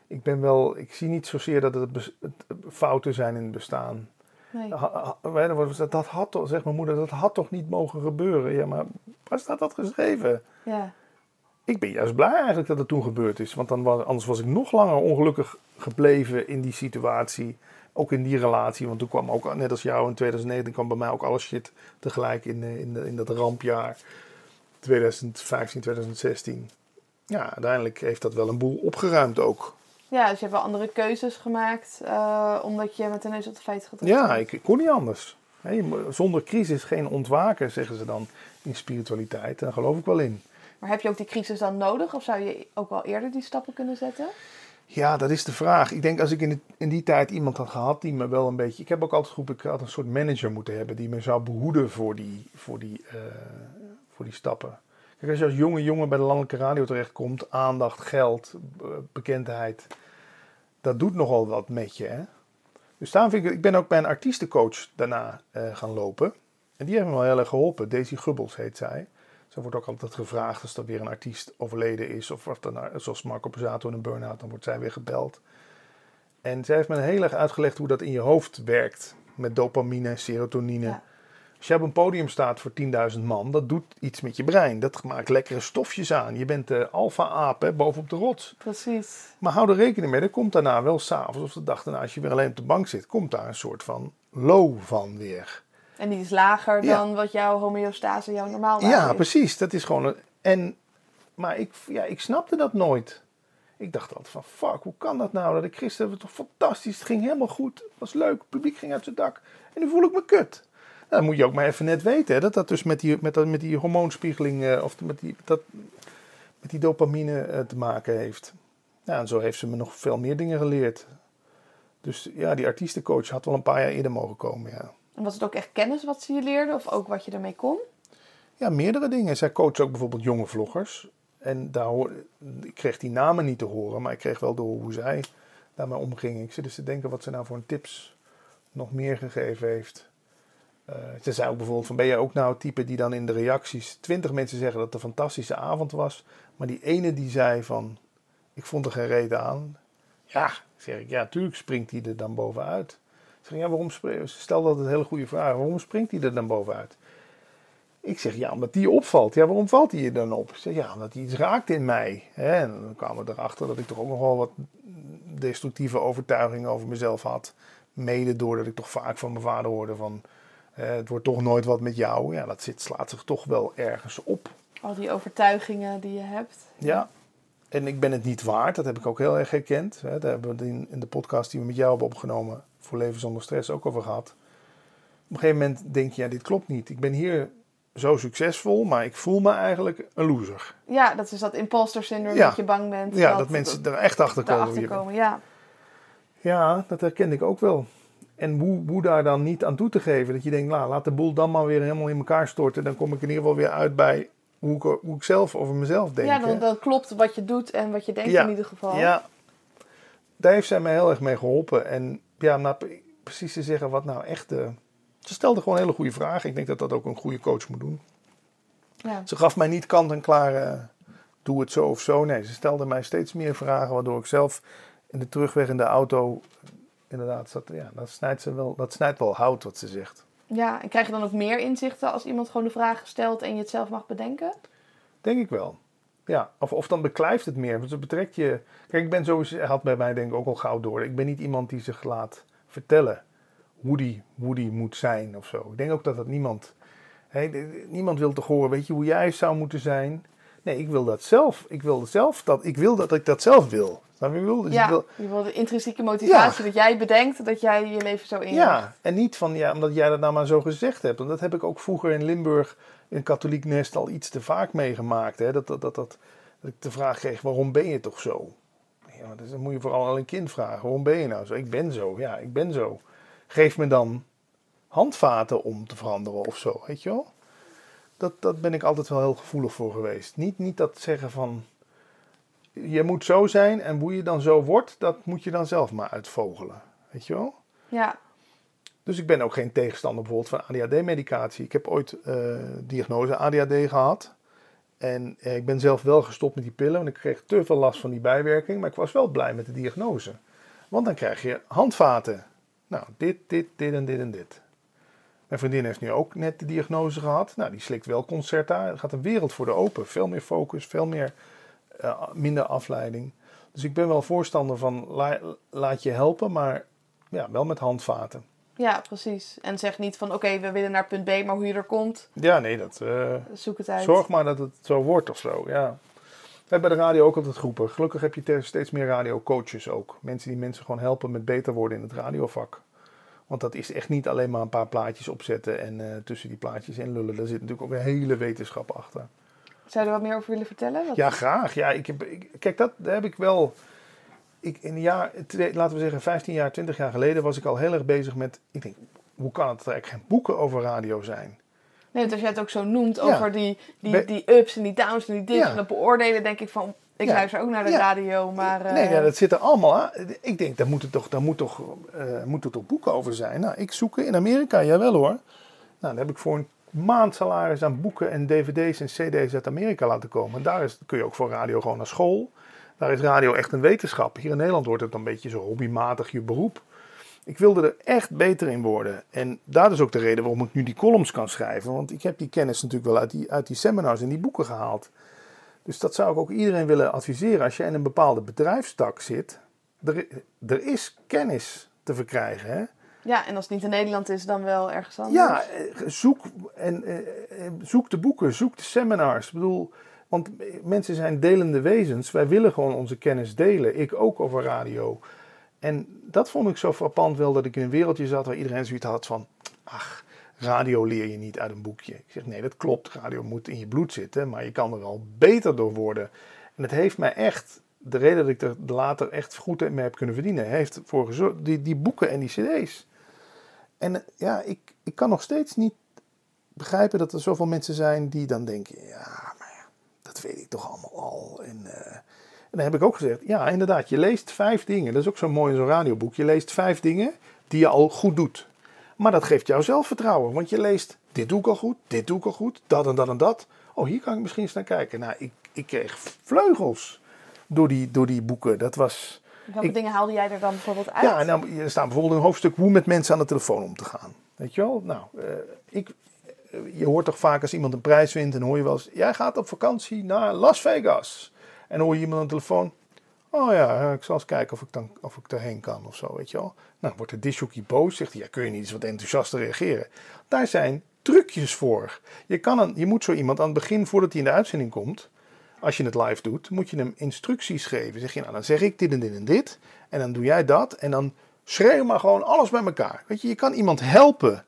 ik ben wel, ik zie niet zozeer dat het, het fouten zijn in het bestaan. Nee. Dat, dat had toch, zegt mijn moeder, dat had toch niet mogen gebeuren. Ja, maar waar staat dat geschreven? Ja. Ik ben juist blij eigenlijk dat het toen gebeurd is. Want dan was, anders was ik nog langer ongelukkig gebleven in die situatie. Ook in die relatie. Want toen kwam ook, net als jou in 2019, kwam bij mij ook alles shit tegelijk in, in, in dat rampjaar. 2015, 2016. Ja, uiteindelijk heeft dat wel een boel opgeruimd ook. Ja, dus je hebt wel andere keuzes gemaakt, uh, omdat je met de neus op de feiten gaat. Ja, ik, ik, kon niet anders. Hey, zonder crisis geen ontwaken, zeggen ze dan in spiritualiteit. Daar geloof ik wel in. Maar heb je ook die crisis dan nodig? Of zou je ook wel eerder die stappen kunnen zetten? Ja, dat is de vraag. Ik denk als ik in, de, in die tijd iemand had gehad die me wel een beetje... Ik heb ook altijd geroepen, ik had een soort manager moeten hebben... die me zou behoeden voor die, voor die, uh, voor die stappen. Als je als jonge jongen bij de landelijke radio terechtkomt... aandacht, geld, bekendheid... dat doet nogal wat met je, hè? Dus daarom ik... Ik ben ook bij een artiestencoach daarna uh, gaan lopen. En die heeft me wel heel erg geholpen. Daisy Gubbels heet zij. Zo wordt ook altijd gevraagd als er weer een artiest overleden is. Of wat dan, zoals Marco Pozzato in een burn-out, dan wordt zij weer gebeld. En zij heeft me heel erg uitgelegd hoe dat in je hoofd werkt. Met dopamine, serotonine. Als je op een podium staat voor 10.000 man, dat doet iets met je brein. Dat maakt lekkere stofjes aan. Je bent de alfa-aap bovenop de rots. Precies. Maar hou er rekening mee, er komt daarna wel s'avonds of de dag daarna, als je weer alleen op de bank zit, komt daar een soort van low van weer. En die is lager ja. dan wat jouw homeostase jou normaal Ja, is. precies. Dat is gewoon een... En, maar ik, ja, ik snapte dat nooit. Ik dacht altijd van, fuck, hoe kan dat nou? Dat ik gisteren, toch fantastisch, het ging helemaal goed, het was leuk, het publiek ging uit zijn dak. En nu voel ik me kut. Nou, dan moet je ook maar even net weten, hè, dat dat dus met die, met, dat, met die hormoonspiegeling, uh, of met die, dat, met die dopamine uh, te maken heeft. Ja, en zo heeft ze me nog veel meer dingen geleerd. Dus ja, die artiestencoach had wel een paar jaar eerder mogen komen, ja. En was het ook echt kennis wat ze je leerde of ook wat je ermee kon? Ja, meerdere dingen. Zij coacht ook bijvoorbeeld jonge vloggers. En daar hoor, ik kreeg die namen niet te horen, maar ik kreeg wel door hoe zij daarmee omging. Ik zit dus te denken wat ze nou voor een tips nog meer gegeven heeft. Uh, ze zei ook bijvoorbeeld van, ben jij ook nou het type die dan in de reacties... twintig mensen zeggen dat het een fantastische avond was... maar die ene die zei van, ik vond er geen reden aan. Ja, zeg ik, ja, tuurlijk springt hij er dan bovenuit. Zeg, ja, waarom stel dat een hele goede vraag. Waarom springt hij er dan bovenuit? Ik zeg, ja, omdat die opvalt. Ja, waarom valt hij er dan op? Ik zeg, ja, omdat hij iets raakt in mij. En dan kwamen we erachter dat ik toch ook nog wel wat destructieve overtuigingen over mezelf had. Mede doordat ik toch vaak van mijn vader hoorde van... het wordt toch nooit wat met jou. Ja, dat zit, slaat zich toch wel ergens op. Al die overtuigingen die je hebt. Ja, en ik ben het niet waard. Dat heb ik ook heel erg herkend. Daar hebben we het in de podcast die we met jou hebben opgenomen... voor Leven zonder stress ook over gehad. Op een gegeven moment denk je, ja, dit klopt niet. Ik ben hier zo succesvol, maar ik voel me eigenlijk een loser. Ja, dat is dat imposter syndroom, ja. dat je bang bent. Ja, dat, dat mensen er echt achter komen. Ja. ja, dat herken ik ook wel. En hoe, hoe daar dan niet aan toe te geven, dat je denkt, nou, laat de boel dan maar weer helemaal in elkaar storten. Dan kom ik in ieder geval weer uit bij hoe ik, hoe ik zelf over mezelf denk. Ja, dan, dan klopt wat je doet en wat je denkt ja. in ieder geval. Ja, daar heeft zij mij heel erg mee geholpen. En ja, nou, precies te zeggen wat nou echt... Uh, ze stelde gewoon hele goede vragen. Ik denk dat dat ook een goede coach moet doen. Ja. Ze gaf mij niet kant en klaar, uh, doe het zo of zo. Nee, ze stelde mij steeds meer vragen, waardoor ik zelf in de terugweg in de auto, inderdaad, zat, ja, dat snijdt, ze wel, dat snijdt wel hout wat ze zegt. Ja, en krijg je dan ook meer inzichten als iemand gewoon de vraag stelt en je het zelf mag bedenken? Denk ik wel. Ja, of, of dan beklijft het meer. Want het betrekt je. Kijk, ik ben sowieso, had bij mij denk ik ook al gauw door. Ik ben niet iemand die zich laat vertellen hoe die, hoe die moet zijn of zo. Ik denk ook dat dat niemand... Niemand wil toch horen, weet je, hoe jij zou moeten zijn. Nee, ik wil dat zelf. Ik wil zelf dat ik wil dat ik dat zelf wil. Snap je bedoel? Dus ja, wil, je wil de intrinsieke motivatie dat jij bedenkt dat jij je leven zo in. ja, en niet van ja, omdat jij dat nou maar zo gezegd hebt. Want dat heb ik ook vroeger in Limburg in een katholiek nest al iets te vaak meegemaakt. Hè? Dat, dat, dat, dat, dat ik de vraag kreeg: waarom ben je toch zo? Ja, dus dan moet je vooral al een kind vragen: waarom ben je nou zo? Ik ben zo, ja, ik ben zo. Geef me dan handvaten om te veranderen of zo, weet je wel? Dat, dat ben ik altijd wel heel gevoelig voor geweest. Niet, niet dat zeggen van je moet zo zijn en hoe je dan zo wordt, dat moet je dan zelf maar uitvogelen. Weet je wel? Ja. Dus ik ben ook geen tegenstander bijvoorbeeld van ADHD-medicatie. Ik heb ooit uh, diagnose ADHD gehad. En eh, ik ben zelf wel gestopt met die pillen, want ik kreeg te veel last van die bijwerking. Maar ik was wel blij met de diagnose. Want dan krijg je handvaten. Nou, dit, dit, dit en dit en dit. Mijn vriendin heeft nu ook net de diagnose gehad. Nou, die slikt wel Concerta. Er gaat een wereld voor de open. Veel meer focus, veel meer uh, minder afleiding. Dus ik ben wel voorstander van laat je helpen, maar ja, wel met handvaten. Ja, precies. En zeg niet van oké, we willen naar punt B, maar hoe je er komt. Ja, nee, dat. Uh, Zoek het uit. Zorg maar dat het zo wordt of zo. Ja. We hebben bij de radio ook altijd groepen. Gelukkig heb je steeds meer radiocoaches ook. Mensen die mensen gewoon helpen met beter worden in het radiovak. Want dat is echt niet alleen maar een paar plaatjes opzetten en uh, tussen die plaatjes in lullen. Daar zit natuurlijk ook een hele wetenschap achter. Zou je er wat meer over willen vertellen? Wat... Ja, graag. Ja, ik heb, ik, kijk, dat heb ik wel. Ik, in een jaar, laten we zeggen 15 jaar, 20 jaar geleden, was ik al heel erg bezig met. Ik denk, hoe kan het dat er eigenlijk geen boeken over radio zijn? Nee, want als jij het ook zo noemt over die, die, die ups en die downs en die dips en dat beoordelen, denk ik van. Ik ja. luister ook naar de radio, maar... Uh... Nee, ja, dat zit er allemaal aan. Ik denk, daar moeten toch, daar moet toch, uh, moeten toch boeken over zijn. Nou, ik zoek in Amerika, jawel hoor. Nou, dan heb ik voor een maandsalaris aan boeken en dvd's en cd's uit Amerika laten komen. En daar is, kun je ook voor radio gewoon naar school. Daar is radio echt een wetenschap. Hier in Nederland wordt het een beetje zo hobbymatig je beroep. Ik wilde er echt beter in worden. En dat is ook de reden waarom ik nu die columns kan schrijven. Want ik heb die kennis natuurlijk wel uit die, uit die seminars en die boeken gehaald. Dus dat zou ik ook iedereen willen adviseren. Als je in een bepaalde bedrijfstak zit, er, er is kennis te verkrijgen. Hè? Ja, en als het niet in Nederland is, dan wel ergens anders. Ja, eh, zoek, en, eh, eh, zoek de boeken, zoek de seminars. Ik bedoel, want mensen zijn delende wezens. Wij willen gewoon onze kennis delen. Ik ook over radio. En dat vond ik zo frappant wel, dat ik in een wereldje zat waar iedereen zoiets had van... Ach, radio leer je niet uit een boekje. Ik zeg, nee, dat klopt. Radio moet in je bloed zitten, maar je kan er wel beter door worden. En het heeft mij echt, de reden dat ik er later echt goed mee heb kunnen verdienen, heeft voor gezorgd, die, die boeken en die cd's. En ja, ik, ik kan nog steeds niet begrijpen dat er zoveel mensen zijn die dan denken: ja, maar ja, dat weet ik toch allemaal al. En, uh, en dan heb ik ook gezegd: ja, inderdaad, je leest vijf dingen. Dat is ook zo mooi in zo'n radioboek. Je leest vijf dingen die je al goed doet. Maar dat geeft jou zelfvertrouwen, want je leest: dit doe ik al goed, dit doe ik al goed, dat en dat en dat. Oh, hier kan ik misschien eens naar kijken. Nou, ik, ik kreeg vleugels door die, door die boeken. Dat was Welke dingen haalde jij er dan bijvoorbeeld uit? Ja, nou, er staat bijvoorbeeld een hoofdstuk hoe met mensen aan de telefoon om te gaan. Weet je wel? Nou, uh, ik, uh, je hoort toch vaak als iemand een prijs wint, en hoor je wel eens, jij gaat op vakantie naar Las Vegas. En hoor je iemand aan de telefoon, oh ja, ik zal eens kijken of ik, dan, of ik daarheen kan of zo, weet je wel. Nou, wordt de disjockey boos, zegt hij, ja, kun je niet eens wat enthousiaster reageren. Daar zijn trucjes voor. Je, kan een, je moet zo iemand aan het begin, voordat hij in de uitzending komt, als je het live doet, moet je hem instructies geven. Zeg je, nou dan zeg ik dit en dit en dit. En dan doe jij dat. En dan schreeuw maar gewoon alles bij elkaar. Weet je, je kan iemand helpen.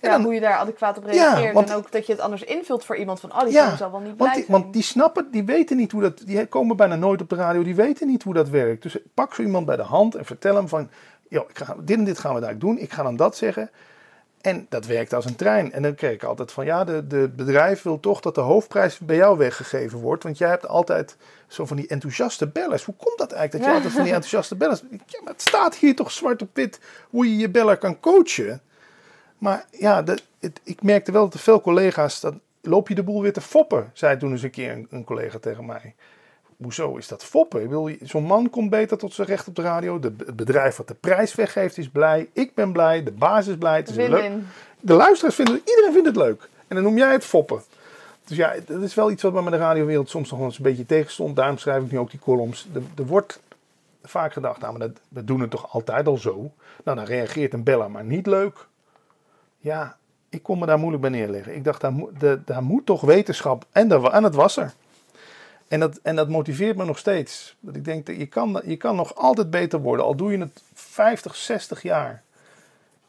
En dan, hoe je daar adequaat op reageert. Ja, en ook dat je het anders invult voor iemand van, oh, die ja, zal wel niet blij want die, want die snappen, die weten niet hoe dat, die komen bijna nooit op de radio, die weten niet hoe dat werkt. Dus pak zo iemand bij de hand en vertel hem van, joh, ik ga, dit en dit gaan we daar doen. Ik ga dan dat zeggen. En dat werkt als een trein. En dan kijk ik altijd van ja, de, de bedrijf wil toch dat de hoofdprijs bij jou weggegeven wordt. Want jij hebt altijd zo van die enthousiaste bellers. Hoe komt dat eigenlijk dat je altijd van die enthousiaste bellers... Ja, maar het staat hier toch zwart op wit hoe je je beller kan coachen. Maar ja, de, het, ik merkte wel dat er veel collega's... Dat, loop je de boel weer te foppen, zei toen eens een keer een, een collega tegen mij hoezo is dat foppen? Zo'n man komt beter tot zijn recht op de radio. De, het bedrijf wat de prijs weggeeft is blij. Ik ben blij. De baas is blij. Het is leuk. De luisteraars vinden het, iedereen vindt het leuk. En dan noem jij het foppen. Dus ja, dat is wel iets wat me met de radiowereld soms nog wel eens een beetje tegenstond. Daarom schrijf ik nu ook die columns. Er, wordt vaak gedacht, nou, maar dat, we doen het toch altijd al zo. Nou, dan reageert een beller, maar niet leuk. Ja, ik kon me daar moeilijk bij neerleggen. Ik dacht, daar, moet, de, daar moet toch wetenschap. En, dat, en het was er. En dat, en dat motiveert me nog steeds. Dat ik denk, dat je kan, je kan nog altijd beter worden. Al doe je het 50, 60 jaar.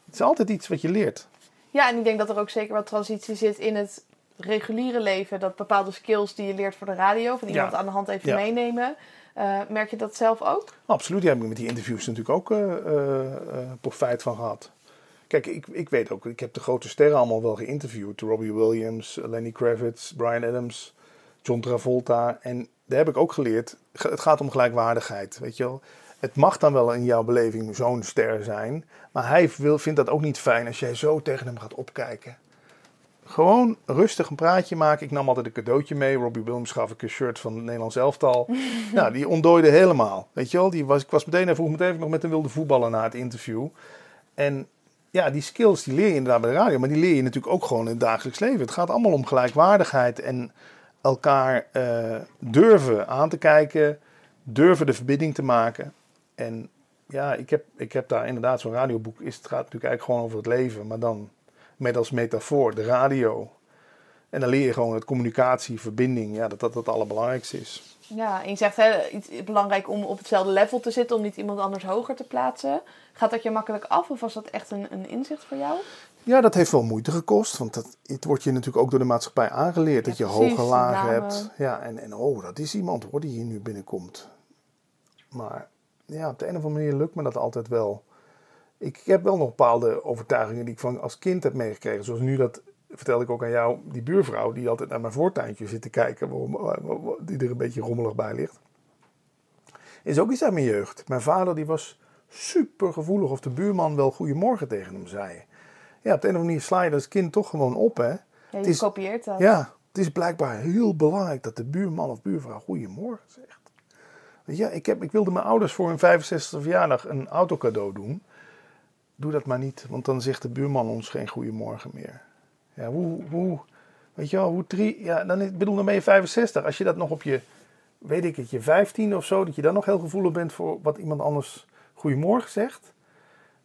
Het is altijd iets wat je leert. Ja, en ik denk dat er ook zeker wat transitie zit in het reguliere leven. Dat bepaalde skills die je leert voor de radio, van iemand aan de hand even meenemen. Uh, merk je dat zelf ook? Absoluut, daar heb ik met die interviews natuurlijk ook uh, uh, profijt van gehad. Kijk, ik, ik weet ook, ik heb de grote sterren allemaal wel geïnterviewd. Robbie Williams, Lenny Kravitz, Brian Adams, John Travolta. En daar heb ik ook geleerd, het gaat om gelijkwaardigheid, weet je wel. Het mag dan wel in jouw beleving zo'n ster zijn, maar hij wil, vindt dat ook niet fijn als jij zo tegen hem gaat opkijken. Gewoon rustig een praatje maken. Ik nam altijd een cadeautje mee. Robbie Williams gaf ik een shirt van het Nederlands elftal. nou, die ontdooide helemaal. Weet je wel, die was, ik was meteen, hij vroeg meteen nog met een wilde voetballer na het interview. En ja, die skills die leer je inderdaad bij de radio, maar die leer je natuurlijk ook gewoon in het dagelijks leven. Het gaat allemaal om gelijkwaardigheid en elkaar uh, durven aan te kijken, durven de verbinding te maken. En ja, ik heb, ik heb daar inderdaad zo'n radioboek. Is, het gaat natuurlijk eigenlijk gewoon over het leven, maar dan met als metafoor de radio. En dan leer je gewoon het communicatie, verbinding, ja, dat dat het allerbelangrijkste is. Ja, en je zegt hè, iets belangrijk om op hetzelfde level te zitten, om niet iemand anders hoger te plaatsen. Gaat dat je makkelijk af of was dat echt een, een inzicht voor jou? Ja, dat heeft wel moeite gekost, want dat, het wordt je natuurlijk ook door de maatschappij aangeleerd dat je hoge lagen hebt. Ja, en, en oh, dat is iemand hoor die hier nu binnenkomt. Maar ja, op de een of andere manier lukt me dat altijd wel. Ik heb wel nog bepaalde overtuigingen die ik van als kind heb meegekregen. Zoals nu dat vertelde ik ook aan jou, die buurvrouw die altijd naar mijn voortuintje zit te kijken, die er een beetje rommelig bij ligt. Is ook iets uit mijn jeugd. Mijn vader die was super gevoelig of de buurman wel goedemorgen tegen hem zei. Ja, op de een of andere manier sla je als kind toch gewoon op, hè. Ja, je is, kopieert dat. Ja, het is blijkbaar heel belangrijk dat de buurman of buurvrouw goedemorgen zegt. Ja, ik, heb, ik wilde mijn ouders voor hun 65e verjaardag een autocadeau doen. Doe dat maar niet, want dan zegt de buurman ons geen goedemorgen meer. Ja, hoe, hoe, weet je wel, hoe drie, ja, dan, ik bedoel, dan ben je 65. Als je dat nog op je, weet ik het, je 15 of zo, dat je dan nog heel gevoelig bent voor wat iemand anders goedemorgen zegt.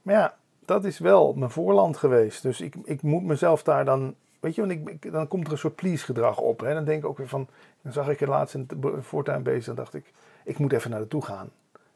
Maar ja, dat is wel mijn voorland geweest. Dus ik, ik moet mezelf daar dan, weet je, want ik, dan komt er een soort please gedrag op. Hè. Dan denk ik ook weer van, dan zag ik er laatst in de voortuin bezig, dan dacht ik, ik moet even naar naartoe gaan.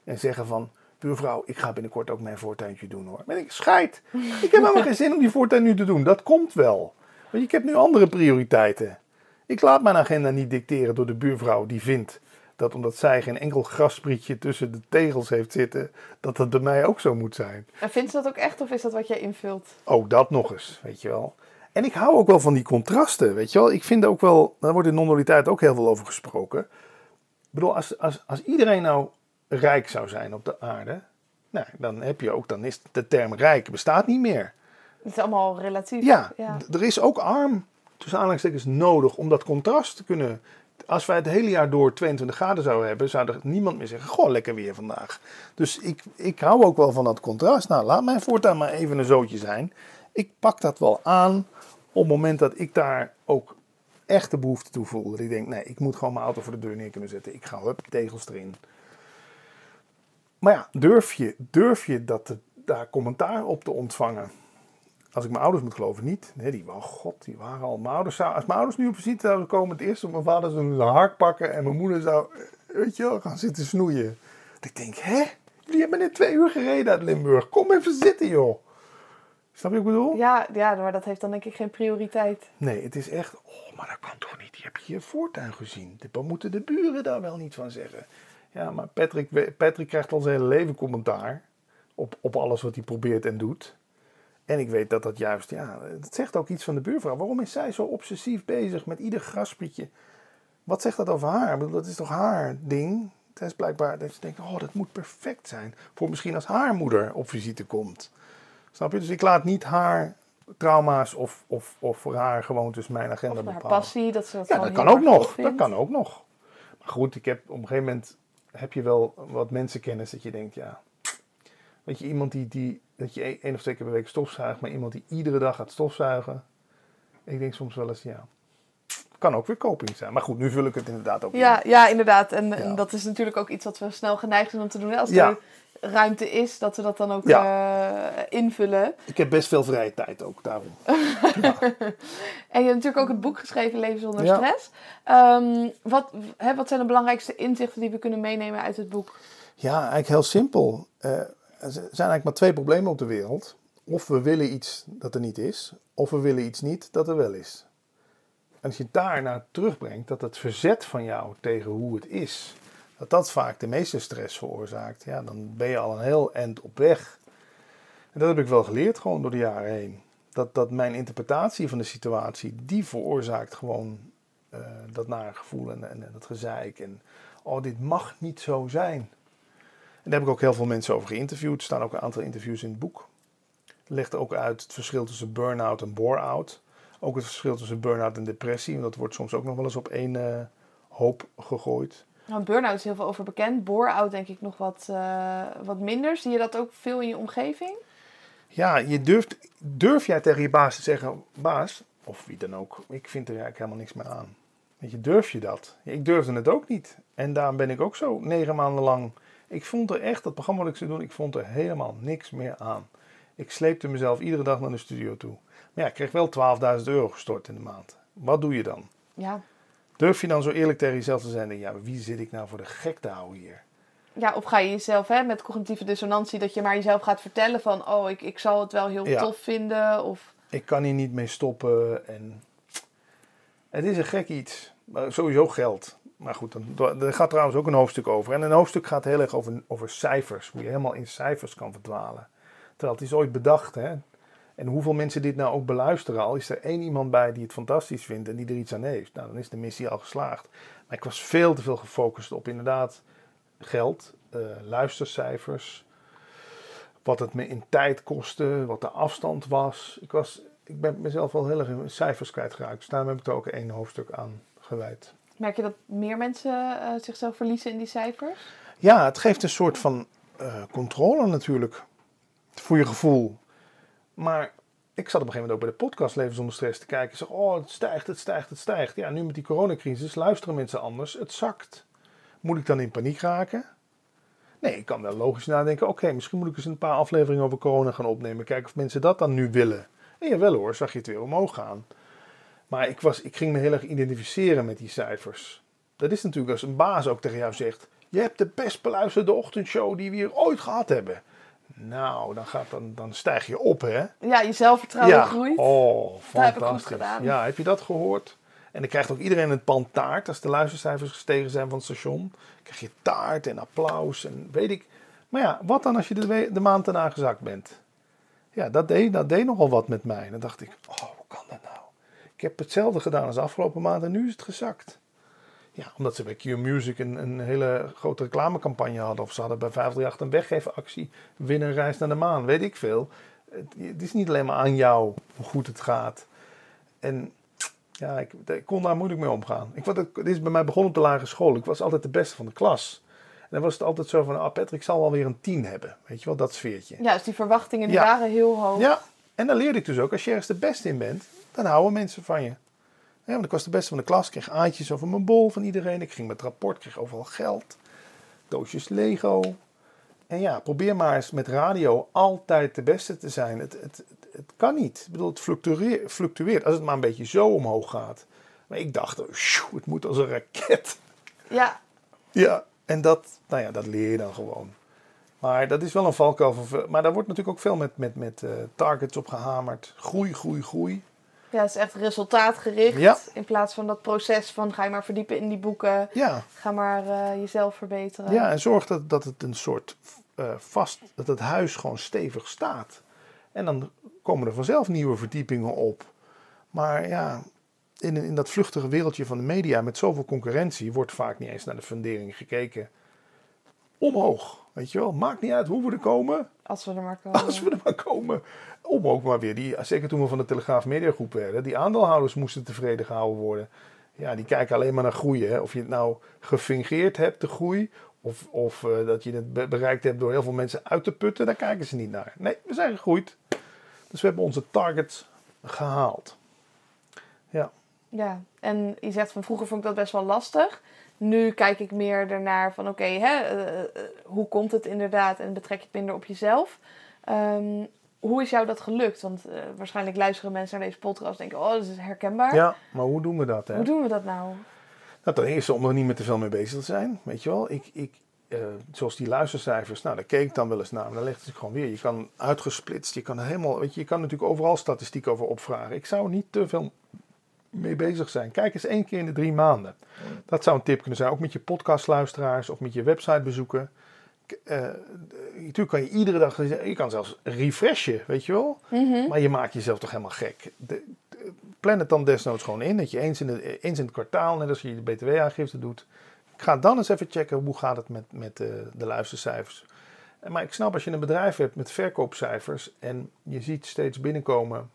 En zeggen van, buurvrouw, ik ga binnenkort ook mijn voortuintje doen hoor. Maar ik, scheid, ik heb helemaal geen zin om die voortuin nu te doen. Dat komt wel. Want ik heb nu andere prioriteiten. Ik laat mijn agenda niet dicteren door de buurvrouw die vindt dat omdat zij geen enkel grassprietje tussen de tegels heeft zitten, dat dat bij mij ook zo moet zijn. En vindt ze dat ook echt of is dat wat jij invult? Oh, dat nog eens, weet je wel. En ik hou ook wel van die contrasten, weet je wel. Ik vind ook wel, daar wordt in non-dualiteit ook heel veel over gesproken. Ik bedoel, als, als, als iedereen nou rijk zou zijn op de aarde, nou, dan heb je ook, dan is de term rijk bestaat niet meer. Het is allemaal relatief. Ja, ja. er is ook arm, tussen aanhalingstekens, nodig om dat contrast te kunnen. Als wij het hele jaar door 22 graden zouden hebben, zou er niemand meer zeggen: Goh, lekker weer vandaag. Dus ik, ik hou ook wel van dat contrast. Nou, laat mijn voortaan maar even een zootje zijn. Ik pak dat wel aan op het moment dat ik daar ook echt de behoefte toe voel. Dat ik denk: nee, ik moet gewoon mijn auto voor de deur neer kunnen zetten. Ik ga hup, tegels erin. Maar ja, durf je, durf je dat, daar commentaar op te ontvangen? Als ik mijn ouders moet geloven, niet. Nee, die waren, god, die waren al. Mijn ouders zou, als mijn ouders nu op visite zouden komen, het eerste op mijn vader zou een hark pakken en mijn moeder zou, weet je wel, gaan zitten snoeien. Dat ik denk, hè? Jullie hebben net twee uur gereden uit Limburg. Kom even zitten, joh. Snap je wat ik bedoel? Ja, ja, maar dat heeft dan denk ik geen prioriteit. Nee, het is echt, oh, maar dat kan toch niet. Die heb je je voortuin gezien. Wat moeten de buren daar wel niet van zeggen? Ja, maar Patrick, Patrick krijgt al zijn hele leven commentaar op, op alles wat hij probeert en doet. En ik weet dat dat juist, ja, het zegt ook iets van de buurvrouw. Waarom is zij zo obsessief bezig met ieder graspietje? Wat zegt dat over haar? Dat is toch haar ding? Het is blijkbaar dat je denkt, oh, dat moet perfect zijn. Voor misschien als haar moeder op visite komt. Snap je? Dus ik laat niet haar trauma's of, of, of haar gewoontes mijn agenda of bepalen. haar passie, dat ze dat Ja, dat kan ook nog. Dat kan ook nog. Maar goed, ik heb op een gegeven moment heb je wel wat mensenkennis dat je denkt, ja, weet je, iemand die, die dat je één of twee keer per week stofzuigt, maar iemand die iedere dag gaat stofzuigen. Ik denk soms wel eens, ja, kan ook weer coping zijn. Maar goed, nu vul ik het inderdaad ook Ja, in. ja inderdaad. En, en dat is natuurlijk ook iets wat we snel geneigd zijn om te doen. hè. Als Ja. er ruimte is, dat we dat dan ook Ja. eh, invullen. Ik heb best veel vrije tijd ook daarom. En je hebt natuurlijk ook het boek geschreven, Leven zonder stress. Ehm, wat, hè, wat zijn de belangrijkste inzichten die we kunnen meenemen uit het boek? Ja, eigenlijk heel simpel. Eh, er zijn eigenlijk maar twee problemen op de wereld. Of we willen iets dat er niet is, of we willen iets niet dat er wel is. En als je daar naar terugbrengt, dat het verzet van jou tegen hoe het is, dat dat vaak de meeste stress veroorzaakt, ja, dan ben je al een heel eind op weg. En dat heb ik wel geleerd gewoon door de jaren heen. Dat, dat mijn interpretatie van de situatie, die veroorzaakt gewoon eh, dat nare gevoel en, en, en dat gezeik. En oh, dit mag niet zo zijn. En daar heb ik ook heel veel mensen over geïnterviewd. Er staan ook een aantal interviews in het boek. Legt ook uit het verschil tussen burn-out en bore-out. Ook het verschil tussen burn-out en depressie. Want dat wordt soms ook nog wel eens op één eh, hoop gegooid. Nou, burn-out is heel veel over bekend. Bore-out denk ik nog wat, eh, wat minder. Zie je dat ook veel in je omgeving? Ja, je durft, durf jij tegen je baas te zeggen, baas, of wie dan ook, ik vind er eigenlijk helemaal niks meer aan. Weet je, durf je dat? Ik durfde het ook niet. En daarom ben ik ook zo negen maanden lang. Ik vond er echt, dat programma wat ik zou doen, ik vond er helemaal niks meer aan. Ik sleepte mezelf iedere dag naar de studio toe. Maar ja, ik kreeg wel 12.000 euro gestort in de maand. Wat doe je dan? Ja. Durf je dan zo eerlijk tegen jezelf te zijn? Ja, wie zit ik nou voor de gek te houden hier? ja, of ga je jezelf hè, met cognitieve dissonantie, dat je maar jezelf gaat vertellen van, oh, ik, ik zal het wel heel Ja. tof vinden. Of, ik kan hier niet mee stoppen. En het is een gek iets. Maar sowieso geld. Maar goed, dan, gaat trouwens ook een hoofdstuk over. En een hoofdstuk gaat heel erg over, over cijfers. Hoe je helemaal in cijfers kan verdwalen. Terwijl het is ooit bedacht. Hè? En hoeveel mensen dit nou ook beluisteren. Al is er één iemand bij die het fantastisch vindt en die er iets aan heeft. Nou, dan is de missie al geslaagd. Maar ik was veel te veel gefocust op inderdaad geld, eh, luistercijfers. Wat het me in tijd kostte, wat de afstand was. Ik, was, ik ben mezelf wel heel erg in cijfers kwijtgeraakt. Dus daarom heb ik er ook één hoofdstuk aan gewijd. Merk je dat meer mensen eh, zichzelf verliezen in die cijfers? Ja, het geeft een soort van eh, controle natuurlijk. Voor je gevoel. Maar ik zat op een gegeven moment ook bij de podcast Leven zonder stress te kijken. Ik zeg, oh, het stijgt, het stijgt, het stijgt. Ja, nu met die coronacrisis luisteren mensen anders. Het zakt. Moet ik dan in paniek raken? Nee, ik kan wel logisch nadenken. Oké, misschien moet ik eens een paar afleveringen over corona gaan opnemen. Kijken of mensen dat dan nu willen. En jawel hoor, zag je het weer omhoog gaan. Maar ik, was, ik ging me heel erg identificeren met die cijfers. Dat is natuurlijk als een baas ook tegen jou zegt... Je hebt de best beluisterde ochtendshow die we hier ooit gehad hebben. Nou, dan, gaat, dan, dan stijg je op, hè? Ja, je zelfvertrouwen groeit. Oh, Dat heb ik fantastisch. goed gedaan. Ja, heb je dat gehoord? En dan krijgt ook iedereen een pan taart als de luistercijfers gestegen zijn van het station. Dan krijg je taart en applaus en weet ik. Maar ja, wat dan als je de, de maand daarna gezakt bent? Ja, dat deed, dat deed nogal wat met mij. Dan dacht ik, oh, hoe kan dat nou? Ik heb hetzelfde gedaan als de afgelopen maand en nu is het gezakt. Ja, omdat ze bij Q Music een, een hele grote reclamecampagne hadden. Of ze hadden bij 538 een weggevenactie. Win een reis naar de maan, weet ik veel. Het, het is niet alleen maar aan jou hoe goed het gaat. En ja, ik, ik kon daar moeilijk mee omgaan. Ik, wat, het is bij mij begonnen op de lagere school. Ik was altijd de beste van de klas. En dan was het altijd zo van, ah Patrick zal wel weer een 10 hebben. Weet je wel, dat sfeertje. Ja, dus die verwachtingen die Ja. waren heel hoog. Ja, en dan leerde ik dus ook, als je ergens de beste in bent, dan houden mensen van je. Ja, want ik was de beste van de klas, kreeg aantjes over mijn bol van iedereen. Ik ging met rapport, kreeg overal geld, doosjes Lego. En ja, probeer maar eens met radio altijd de beste te zijn. Het, het, het, kan niet. Ik bedoel, het fluctueert, fluctueert als het maar een beetje zo omhoog gaat. Maar ik dacht, oh, sjoe, het moet als een raket. Ja, Ja, en dat, nou ja, dat leer je dan gewoon. Maar dat is wel een valkuil. Maar daar wordt natuurlijk ook veel met, met, met eh, targets op gehamerd. Groei, groei, groei. Ja, het is echt resultaatgericht. Ja. In plaats van dat proces van ga je maar verdiepen in die boeken. Ja, Ga maar eh, jezelf verbeteren. ja en zorg dat, dat het een soort eh, vast, dat het huis gewoon stevig staat. En dan komen er vanzelf nieuwe verdiepingen op. Maar ja, in, in dat vluchtige wereldje van de media met zoveel concurrentie wordt vaak niet eens naar de fundering gekeken. Omhoog, weet je wel. Maakt niet uit hoe we er komen. Als we er maar komen. Als we er maar komen. Om ook maar weer, die, zeker toen we van de Telegraaf Mediagroep werden, die aandeelhouders moesten tevreden gehouden worden. Ja, die kijken alleen maar naar groeien. Hè. Of je het nou gefingeerd hebt, de groei, of, of eh, dat je het be- bereikt hebt door heel veel mensen uit te putten, daar kijken ze niet naar. Nee, we zijn gegroeid. Dus we hebben onze targets gehaald. Ja. Ja, en je zegt van vroeger vond ik dat best wel lastig. Nu kijk ik meer ernaar van oké, okay, hoe komt het inderdaad en betrek je het minder op jezelf. Um, hoe is jou dat gelukt? Want uh, waarschijnlijk luisteren mensen naar deze podcast en denken, oh, dat is herkenbaar. Ja, maar hoe doen we dat? Hè? Hoe doen we dat nou? Nou, ten eerste om er niet meer te veel mee bezig te zijn. Weet je wel, ik, ik, uh, zoals die luistercijfers, nou, daar keek ik dan wel eens naar. Maar dan ligt het gewoon weer. Je kan uitgesplitst, je kan helemaal, weet je, je kan natuurlijk overal statistiek over opvragen. Ik zou niet te veel mee bezig zijn. Kijk eens één keer in de drie maanden. Dat zou een tip kunnen zijn. Ook met je podcastluisteraars of met je websitebezoeken. Uh, natuurlijk kan je iedere dag, je kan zelfs refreshen, weet je wel. Mhm. Maar je maakt jezelf toch helemaal gek. De, plan het dan desnoods gewoon in, dat je eens in, de, eens in het kwartaal, net als je de btw-aangifte doet, ga dan eens even checken hoe gaat het met, met de, de luistercijfers. Maar ik snap als je een bedrijf hebt met verkoopcijfers en je ziet steeds binnenkomen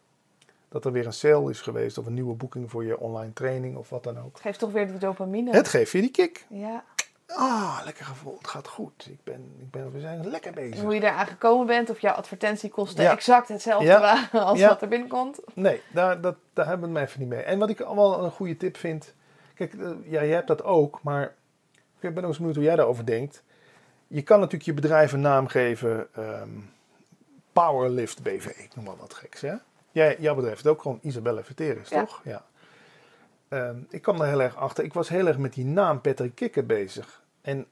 dat er weer een sale is geweest of een nieuwe boeking voor je online training of wat dan ook. Het geeft toch weer die dopamine. Het geeft je die kick. Ja. Ah, lekker gevoel. Het gaat goed. Ik ben, ik ben, we zijn lekker bezig. hoe je daar gekomen bent of jouw advertentiekosten exact hetzelfde waren als wat er binnenkomt. Nee, daar, dat, daar hebben we het even niet mee. En wat ik allemaal een goede tip vind. Kijk, uh, ja, jij hebt dat ook, maar ik ben ook eens benieuwd hoe jij daarover denkt. Je kan natuurlijk je bedrijf een naam geven. Um, Powerlift BV, ik noem maar wat geks. Hè? Jij, jouw bedrijf is ook gewoon Isabelle Verteris, ja. toch? Ja. Um, ik kwam er heel erg achter. Ik was heel erg met die naam Patrick Kikker bezig. En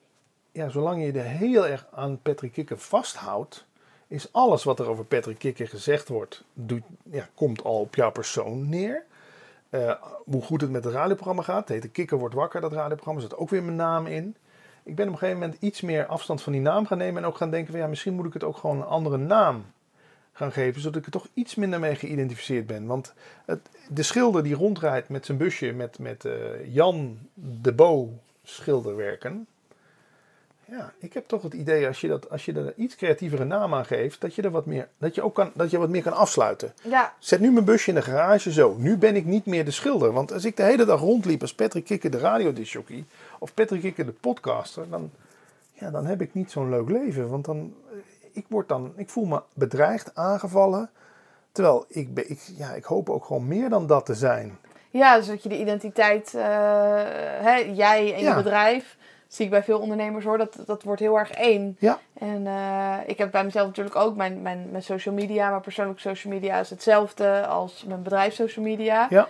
ja, zolang je er heel erg aan Patrick Kikker vasthoudt, is alles wat er over Patrick Kikker gezegd wordt, doet, ja, komt al op jouw persoon neer. Uh, hoe goed het met het radioprogramma gaat. Het heet de Kikker wordt wakker, dat radioprogramma. zit ook weer mijn naam in. Ik ben op een gegeven moment iets meer afstand van die naam gaan nemen. En ook gaan denken van ja, misschien moet ik het ook gewoon een andere naam gaan geven. Zodat ik er toch iets minder mee geïdentificeerd ben. Want het, de schilder die rondrijdt met zijn busje met, met uh, Jan de Bo schilderwerken ja, ik heb toch het idee als je, dat, als je er iets creatievere naam aan geeft, dat je er wat meer, dat je ook kan, dat je wat meer kan afsluiten. Ja. Zet nu mijn busje in de garage zo. Nu ben ik niet meer de schilder. Want als ik de hele dag rondliep als Patrick Kikker de radiodisjockey of Patrick Kikker de podcaster, dan, ja, dan heb ik niet zo'n leuk leven. Want dan, eh, ik, word dan, ik voel me bedreigd, aangevallen. Terwijl ik, ik, ja, ik hoop ook gewoon meer dan dat te zijn. Ja, dus dat je de identiteit, uh, hè, jij en je bedrijf zie ik bij veel ondernemers hoor, dat, dat wordt heel erg één. Ja. En uh, ik heb bij mezelf natuurlijk ook mijn, mijn, mijn social media, maar persoonlijk social media is hetzelfde als mijn bedrijf social media. Ja.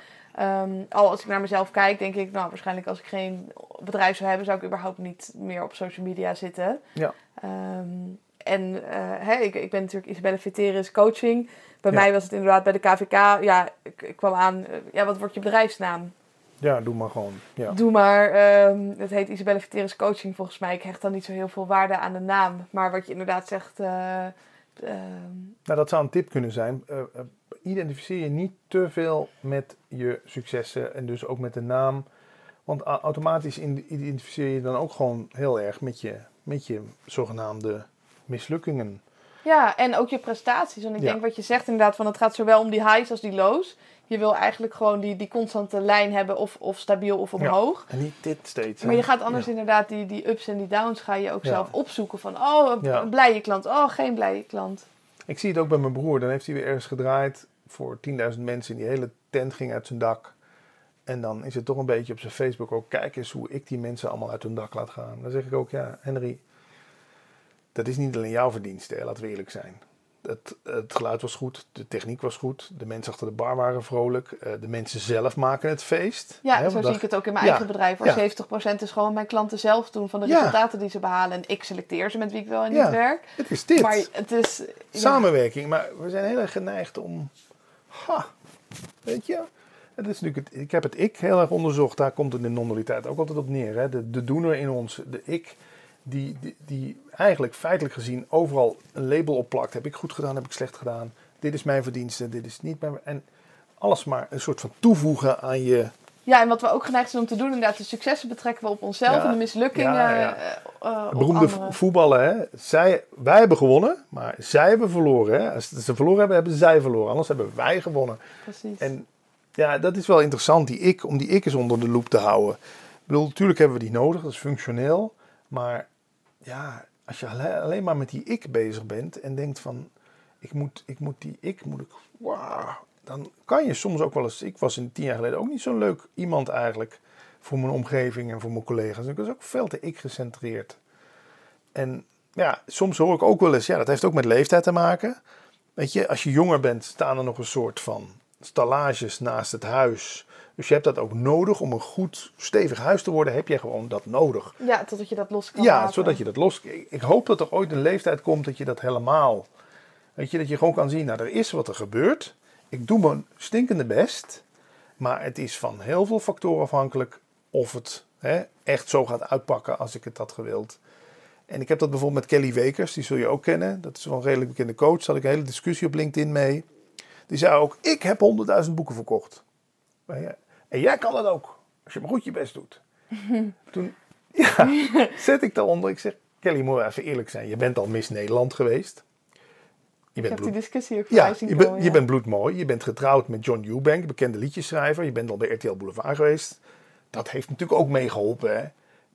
Um, al als ik naar mezelf kijk, denk ik, nou waarschijnlijk als ik geen bedrijf zou hebben, zou ik überhaupt niet meer op social media zitten. Ja. Um, en uh, hè, ik, ik ben natuurlijk Isabelle Viteris coaching. Bij mij was het inderdaad bij de KVK, ja, ik, ik kwam aan, uh, ja, wat wordt je bedrijfsnaam? Ja, doe maar gewoon. Ja. Doe maar. Um, het heet Isabelle Viteris Coaching volgens mij. Ik hecht dan niet zo heel veel waarde aan de naam. Maar wat je inderdaad zegt... Uh, nou, dat zou een tip kunnen zijn. Identificeer je niet te veel met je successen en dus ook met de naam. Want automatisch identificeer je dan ook gewoon heel erg met je, met je zogenaamde mislukkingen. Ja, en ook je prestaties. Want ik ja. denk wat je zegt inderdaad, van het gaat zowel om die highs als die lows. Je wil eigenlijk gewoon die, die constante lijn hebben, of, of stabiel of omhoog. Ja, en niet dit steeds. Maar je gaat anders ja. inderdaad die, die ups en die downs ga je ook zelf opzoeken. Van, oh, een, blije klant. Oh, geen blije klant. Ik zie het ook bij mijn broer. Dan heeft hij weer ergens gedraaid voor 10.000 mensen. Die hele tent ging uit zijn dak. En dan is het toch een beetje op zijn Facebook ook... Kijk eens hoe ik die mensen allemaal uit hun dak laat gaan. Dan zeg ik ook, ja, Henry... Dat is niet alleen jouw verdienste, laten we eerlijk zijn. Het, het, geluid was goed, de techniek was goed, de mensen achter de bar waren vrolijk, uh, de mensen zelf maken het feest. Ja, hè, zo zie ik het ook in mijn ja, eigen bedrijf. Ja. 70% is gewoon mijn klanten zelf doen van de resultaten die ze behalen. En ik selecteer ze met wie ik wel en niet werk. Het is dit. Maar het is... Samenwerking, maar we zijn heel erg geneigd om... Ha, weet je... Het is natuurlijk het, ik heb het ik heel erg onderzocht, daar komt het in de non-dualiteit ook altijd op neer. Hè? De, de doener in ons, de ik die, die, die, eigenlijk feitelijk gezien overal een label opplakt. Heb ik goed gedaan, heb ik slecht gedaan. Dit is mijn verdienste, dit is niet mijn... En alles maar een soort van toevoegen aan je... Ja, en wat we ook geneigd zijn om te doen, inderdaad, de successen betrekken we op onszelf ja, en de mislukkingen ja, ja. Uh, uh, Beroemde voetballen, hè. Zij, wij hebben gewonnen, maar zij hebben verloren. Hè. Als ze verloren hebben, hebben zij verloren. Anders hebben wij gewonnen. Precies. En ja, dat is wel interessant, die ik, om die ik eens onder de loep te houden. Ik bedoel, natuurlijk hebben we die nodig, dat is functioneel. Maar ja, als je alleen maar met die ik bezig bent en denkt van, ik moet, ik moet die ik, moet ik, wow, dan kan je soms ook wel eens. Ik was in tien jaar geleden ook niet zo'n leuk iemand eigenlijk. Voor mijn omgeving en voor mijn collega's. Ik was ook veel te ik-gecentreerd. En ja, soms hoor ik ook wel eens. Ja, dat heeft ook met leeftijd te maken. Weet je, als je jonger bent, staan er nog een soort van stallages naast het huis. Dus je hebt dat ook nodig om een goed, stevig huis te worden. Heb je gewoon dat nodig. Ja, totdat je dat los kan Ja, laten. zodat je dat los. Ik hoop dat er ooit een leeftijd komt dat je dat helemaal. Weet je, dat je gewoon kan zien, nou, er is wat er gebeurt. Ik doe mijn stinkende best. Maar het is van heel veel factoren afhankelijk of het hè, echt zo gaat uitpakken als ik het had gewild. En ik heb dat bijvoorbeeld met Kelly Wekers, die zul je ook kennen. Dat is wel een redelijk bekende coach. Daar had ik een hele discussie op LinkedIn mee. Die zei ook, ik heb 100.000 boeken verkocht. Maar ja, En jij kan dat ook, als je maar goed je best doet. Toen ja, zet ik daaronder. Ik zeg, Kelly, moet even eerlijk zijn. Je bent al Miss Nederland geweest. Je Ik bent heb die discussie ook Ja, je, komen. bent, je bent bloedmooi. Je bent getrouwd met John Eubank, bekende liedjeschrijver. Je bent al bij RTL Boulevard geweest. Dat heeft natuurlijk ook meegeholpen, hè. Ik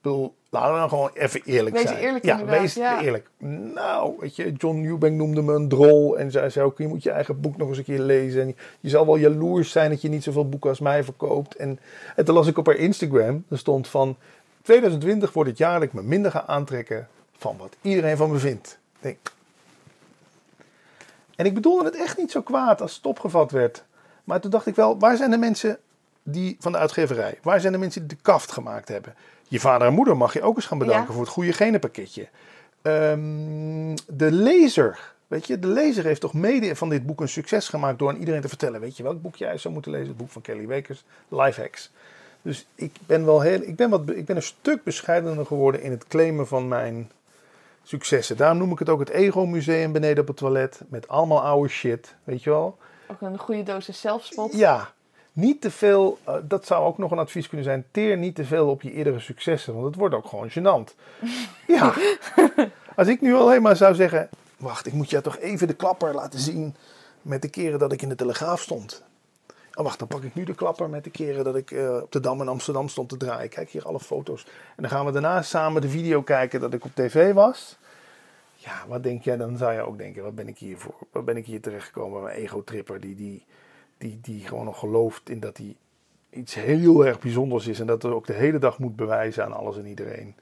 bedoel, laten we nou gewoon even eerlijk Wees zijn. eerlijk ja, wees ja. eerlijk. Nou, weet je, John Eubank noemde me een drol. En zei, zei ook, je moet je eigen boek nog eens een keer lezen. En je zal wel jaloers zijn dat je niet zoveel boeken als mij verkoopt. En, en toen las ik op haar Instagram, er stond van... 2020 wordt het jaar dat ik me minder ga aantrekken van wat iedereen van me vindt. Ik denk, en ik bedoelde het echt niet zo kwaad als het opgevat werd. Maar toen dacht ik wel, waar zijn de mensen die van de uitgeverij? Waar zijn de mensen die de kaft gemaakt hebben? Je vader en moeder mag je ook eens gaan bedanken Ja. voor het goede genenpakketje. Ehm, de lezer, weet je, de lezer heeft toch mede van dit boek een succes gemaakt door aan iedereen te vertellen. Weet je welk boek jij zou moeten lezen? Het boek van Kelly Wekers, Life Hacks. Dus ik ben wel heel, ik ben, wat, ik ben een stuk bescheidener geworden in het claimen van mijn successen. Daarom noem ik het ook het Ego Museum beneden op het toilet. Met allemaal oude shit, weet je wel. Ook een goede dosis zelfspot. Ja, niet te veel, eh, dat zou ook nog een advies kunnen zijn. Teer niet te veel op je eerdere successen, want het wordt ook gewoon gênant. ja, als ik nu alleen maar zou zeggen, wacht, ik moet je toch even de klapper laten zien met de keren dat ik in de Telegraaf stond. Oh, wacht, dan pak ik nu de klapper met de keren dat ik eh, op de Dam in Amsterdam stond te draaien. Kijk hier alle foto's. En dan gaan we daarna samen de video kijken dat ik op tv was. Ja, wat denk jij? Dan zou je ook denken, wat ben ik hier voor? Wat ben ik hier terechtgekomen? Mijn ego-tripper die, die, die, die gewoon nog gelooft in dat hij iets heel erg bijzonders is. En dat er ook de hele dag moet bewijzen aan alles en iedereen.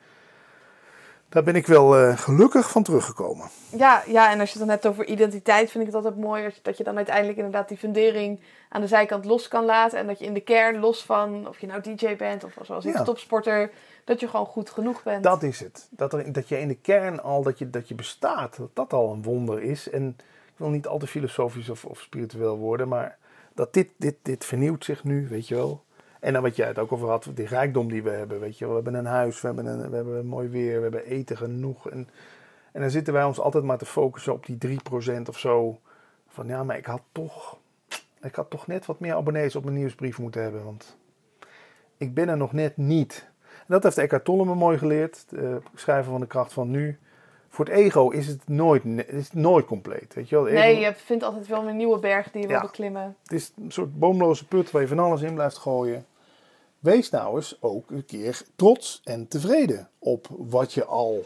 Daar ben ik wel eh, gelukkig van teruggekomen. Ja, ja, en als je het dan hebt over identiteit, vind ik het altijd mooi je- dat je dan uiteindelijk inderdaad die fundering aan de zijkant los kan laten. En dat je in de kern, los van of je nou DJ bent of zoals ik Ja. topsporter, dat je gewoon goed genoeg bent. Dat is het. Dat, er, dat je in de kern al, dat je, dat je bestaat, dat dat al een wonder is. En ik wil niet al te filosofisch of, of spiritueel worden, maar dat dit, dit, dit vernieuwt zich nu, weet je wel. En dan wat jij het ook over had, die rijkdom die we hebben, weet je wel. We hebben een huis, we hebben, een, we hebben mooi weer, we hebben eten genoeg. En, en dan zitten wij ons altijd maar te focussen op die 3% of zo. Van ja, maar ik had toch, ik had toch net wat meer abonnees op mijn nieuwsbrief moeten hebben, want ik ben er nog net niet. En dat heeft Eckhart Tolle me mooi geleerd, schrijver van de kracht van nu. Voor het ego is het nooit, is het nooit compleet. Weet je wel? Nee, je vindt altijd wel een nieuwe berg die je wil beklimmen. Het is een soort boomloze put waar je van alles in blijft gooien. Wees nou eens ook een keer trots en tevreden op wat je al,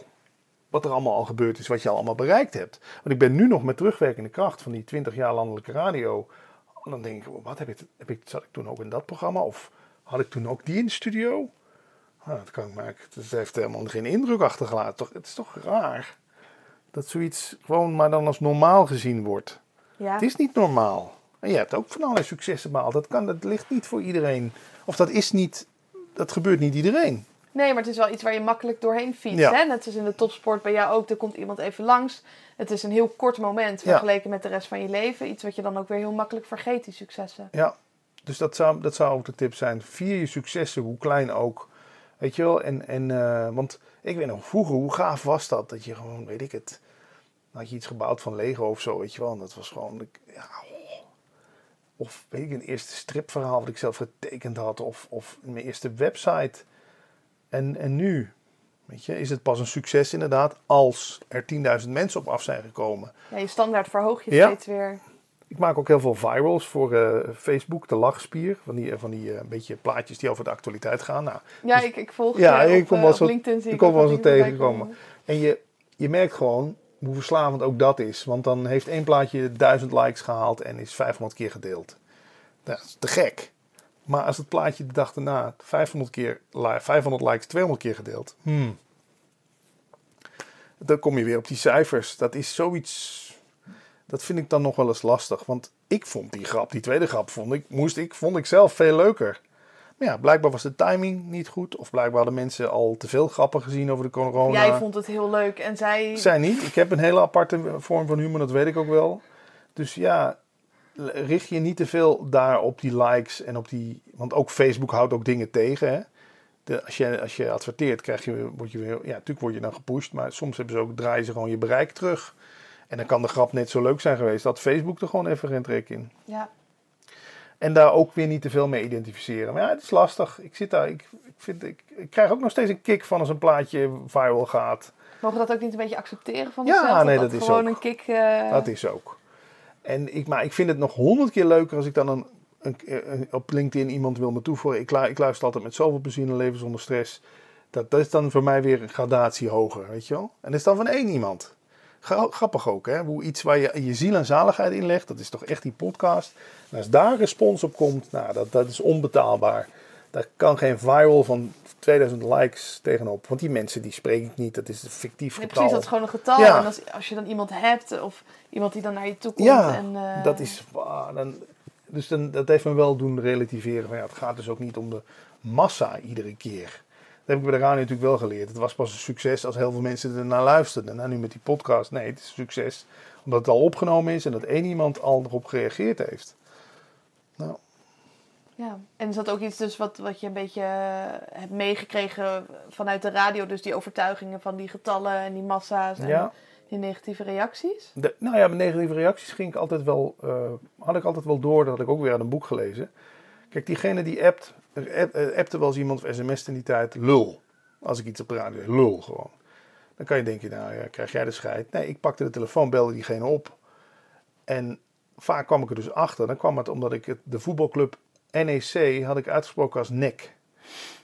wat er allemaal al gebeurd is, wat je al allemaal bereikt hebt. Want ik ben nu nog met terugwerkende kracht van die 20 jaar landelijke radio. Dan denk ik, wat heb ik, heb ik, zat ik toen ook in dat programma? Of had ik toen ook die in de studio? Nou, dat kan ik maken. Het heeft helemaal geen indruk achtergelaten. Toch, het is toch raar dat zoiets gewoon maar dan als normaal gezien wordt. Ja. Het is niet normaal. En je hebt ook van allerlei successen behaald. Dat, kan, dat ligt niet voor iedereen. Of dat is niet, dat gebeurt niet iedereen. Nee, maar het is wel iets waar je makkelijk doorheen fietst. Ja. Hè? Net als in de topsport bij jou ook. Er komt iemand even langs. Het is een heel kort moment Ja. vergeleken met de rest van je leven. Iets wat je dan ook weer heel makkelijk vergeet, die successen. Ja, dus dat zou, dat zou ook de tip zijn. Vier je successen, hoe klein ook. Weet je wel? En, en, eh, want ik weet nog vroeger, hoe gaaf was dat? Dat je gewoon, weet ik het, had je iets gebouwd van Lego of zo, weet je wel. En dat was gewoon, ja, oh. of weet ik, een eerste stripverhaal wat ik zelf getekend had. Of, of mijn eerste website. En, en nu, weet je, is het pas een succes inderdaad als er 10.000 mensen op af zijn gekomen. Ja, je standaard verhoog je Ja. steeds weer. Ik maak ook heel veel virals voor eh, Facebook, de lachspier. Van die, eh, van die eh, beetje plaatjes die over de actualiteit gaan. Nou, Ja, Dus- ik, ik volg Ja, je ik op, kom wel op zo- LinkedIn. Zie ik kom wel voorbij tegenkomen. komen. en je, je merkt gewoon hoe verslavend ook dat is. Want dan heeft één plaatje 1000 likes gehaald en is 500 keer gedeeld. dat is te gek. Maar als het plaatje de dag daarna 500, keer, 500 likes, 200 keer gedeeld. Hmm. Dan kom je weer op die cijfers. Dat is zoiets. Dat vind ik dan nog wel eens lastig. Want ik vond die grap, die tweede grap, vond ik, moest ik, vond ik zelf veel leuker. Maar ja, blijkbaar was de timing niet goed. Of blijkbaar hadden mensen al te veel grappen gezien over de corona. Jij vond het heel leuk en zij... Zij niet. Ik heb een hele aparte vorm van humor, dat weet ik ook wel. Dus ja, richt je niet te veel daar op die likes en op die... Want ook Facebook houdt ook dingen tegen, hè. De, als, je, als je adverteert, krijg je, word je weer... Ja, natuurlijk word je dan gepusht, maar soms hebben ze ook, draaien ze gewoon je bereik terug. En dan kan de grap net zo leuk zijn geweest dat Facebook er gewoon even geen trek in. Ja. En daar ook weer niet te veel mee identificeren. Maar ja, het is lastig. Ik zit daar, ik, ik, vind, ik, ik krijg ook nog steeds een kick van als een plaatje viral gaat. Mogen we dat ook niet een beetje accepteren van onszelf? Ja, nee, dat, is gewoon ook. een kick... Uh... Dat is ook. En ik, maar ik vind het nog honderd keer leuker als ik dan een, een, op LinkedIn iemand wil me toevoegen. Ik, ik luister altijd met zoveel plezier naar Leven zonder stress. Dat, dat is dan voor mij weer een gradatie hoger, weet je wel. En dat is dan van één iemand. Grappig ook, hè? Hoe iets waar je je ziel en zaligheid in legt, dat is toch echt die podcast. En als daar respons op komt, nou, dat, dat is onbetaalbaar. Daar kan geen viral van 2000 likes tegenop. Want die mensen die spreek ik niet, dat is een fictief nee, getal. Precies, dat is gewoon een getal. En als, als je dan iemand hebt, of iemand die dan naar je toe komt. Ja, en, uh... dat is... dan, dus dan, dat heeft me wel doen relativeren. Van, ja, het gaat dus ook niet om de massa iedere keer. Dat heb ik bij de radio natuurlijk wel geleerd. Het was pas een succes als heel veel mensen ernaar luisterden. Nou, nu met die podcast, nee, het is een succes omdat het al opgenomen is en dat één iemand al erop gereageerd heeft. Nou. Ja, en is dat ook iets dus wat, wat je een beetje eh, hebt meegekregen vanuit de radio? Dus die overtuigingen van die getallen en die massa's en die negatieve reacties? De, nou ja, met negatieve reacties ging ik altijd wel, uh, had ik altijd wel door. Dat had ik ook weer uit een boek gelezen. Kijk, diegene die appt, eh, appte wel eens iemand of sms'te in die tijd, lul. Als ik iets op de radio, lul gewoon. Dan kan je denken, nou ja, krijg jij de scheid? Nee, ik pakte de telefoon, belde diegene op. En vaak kwam ik er dus achter. Dan kwam het omdat ik het, de voetbalclub NEC had ik uitgesproken als NEC.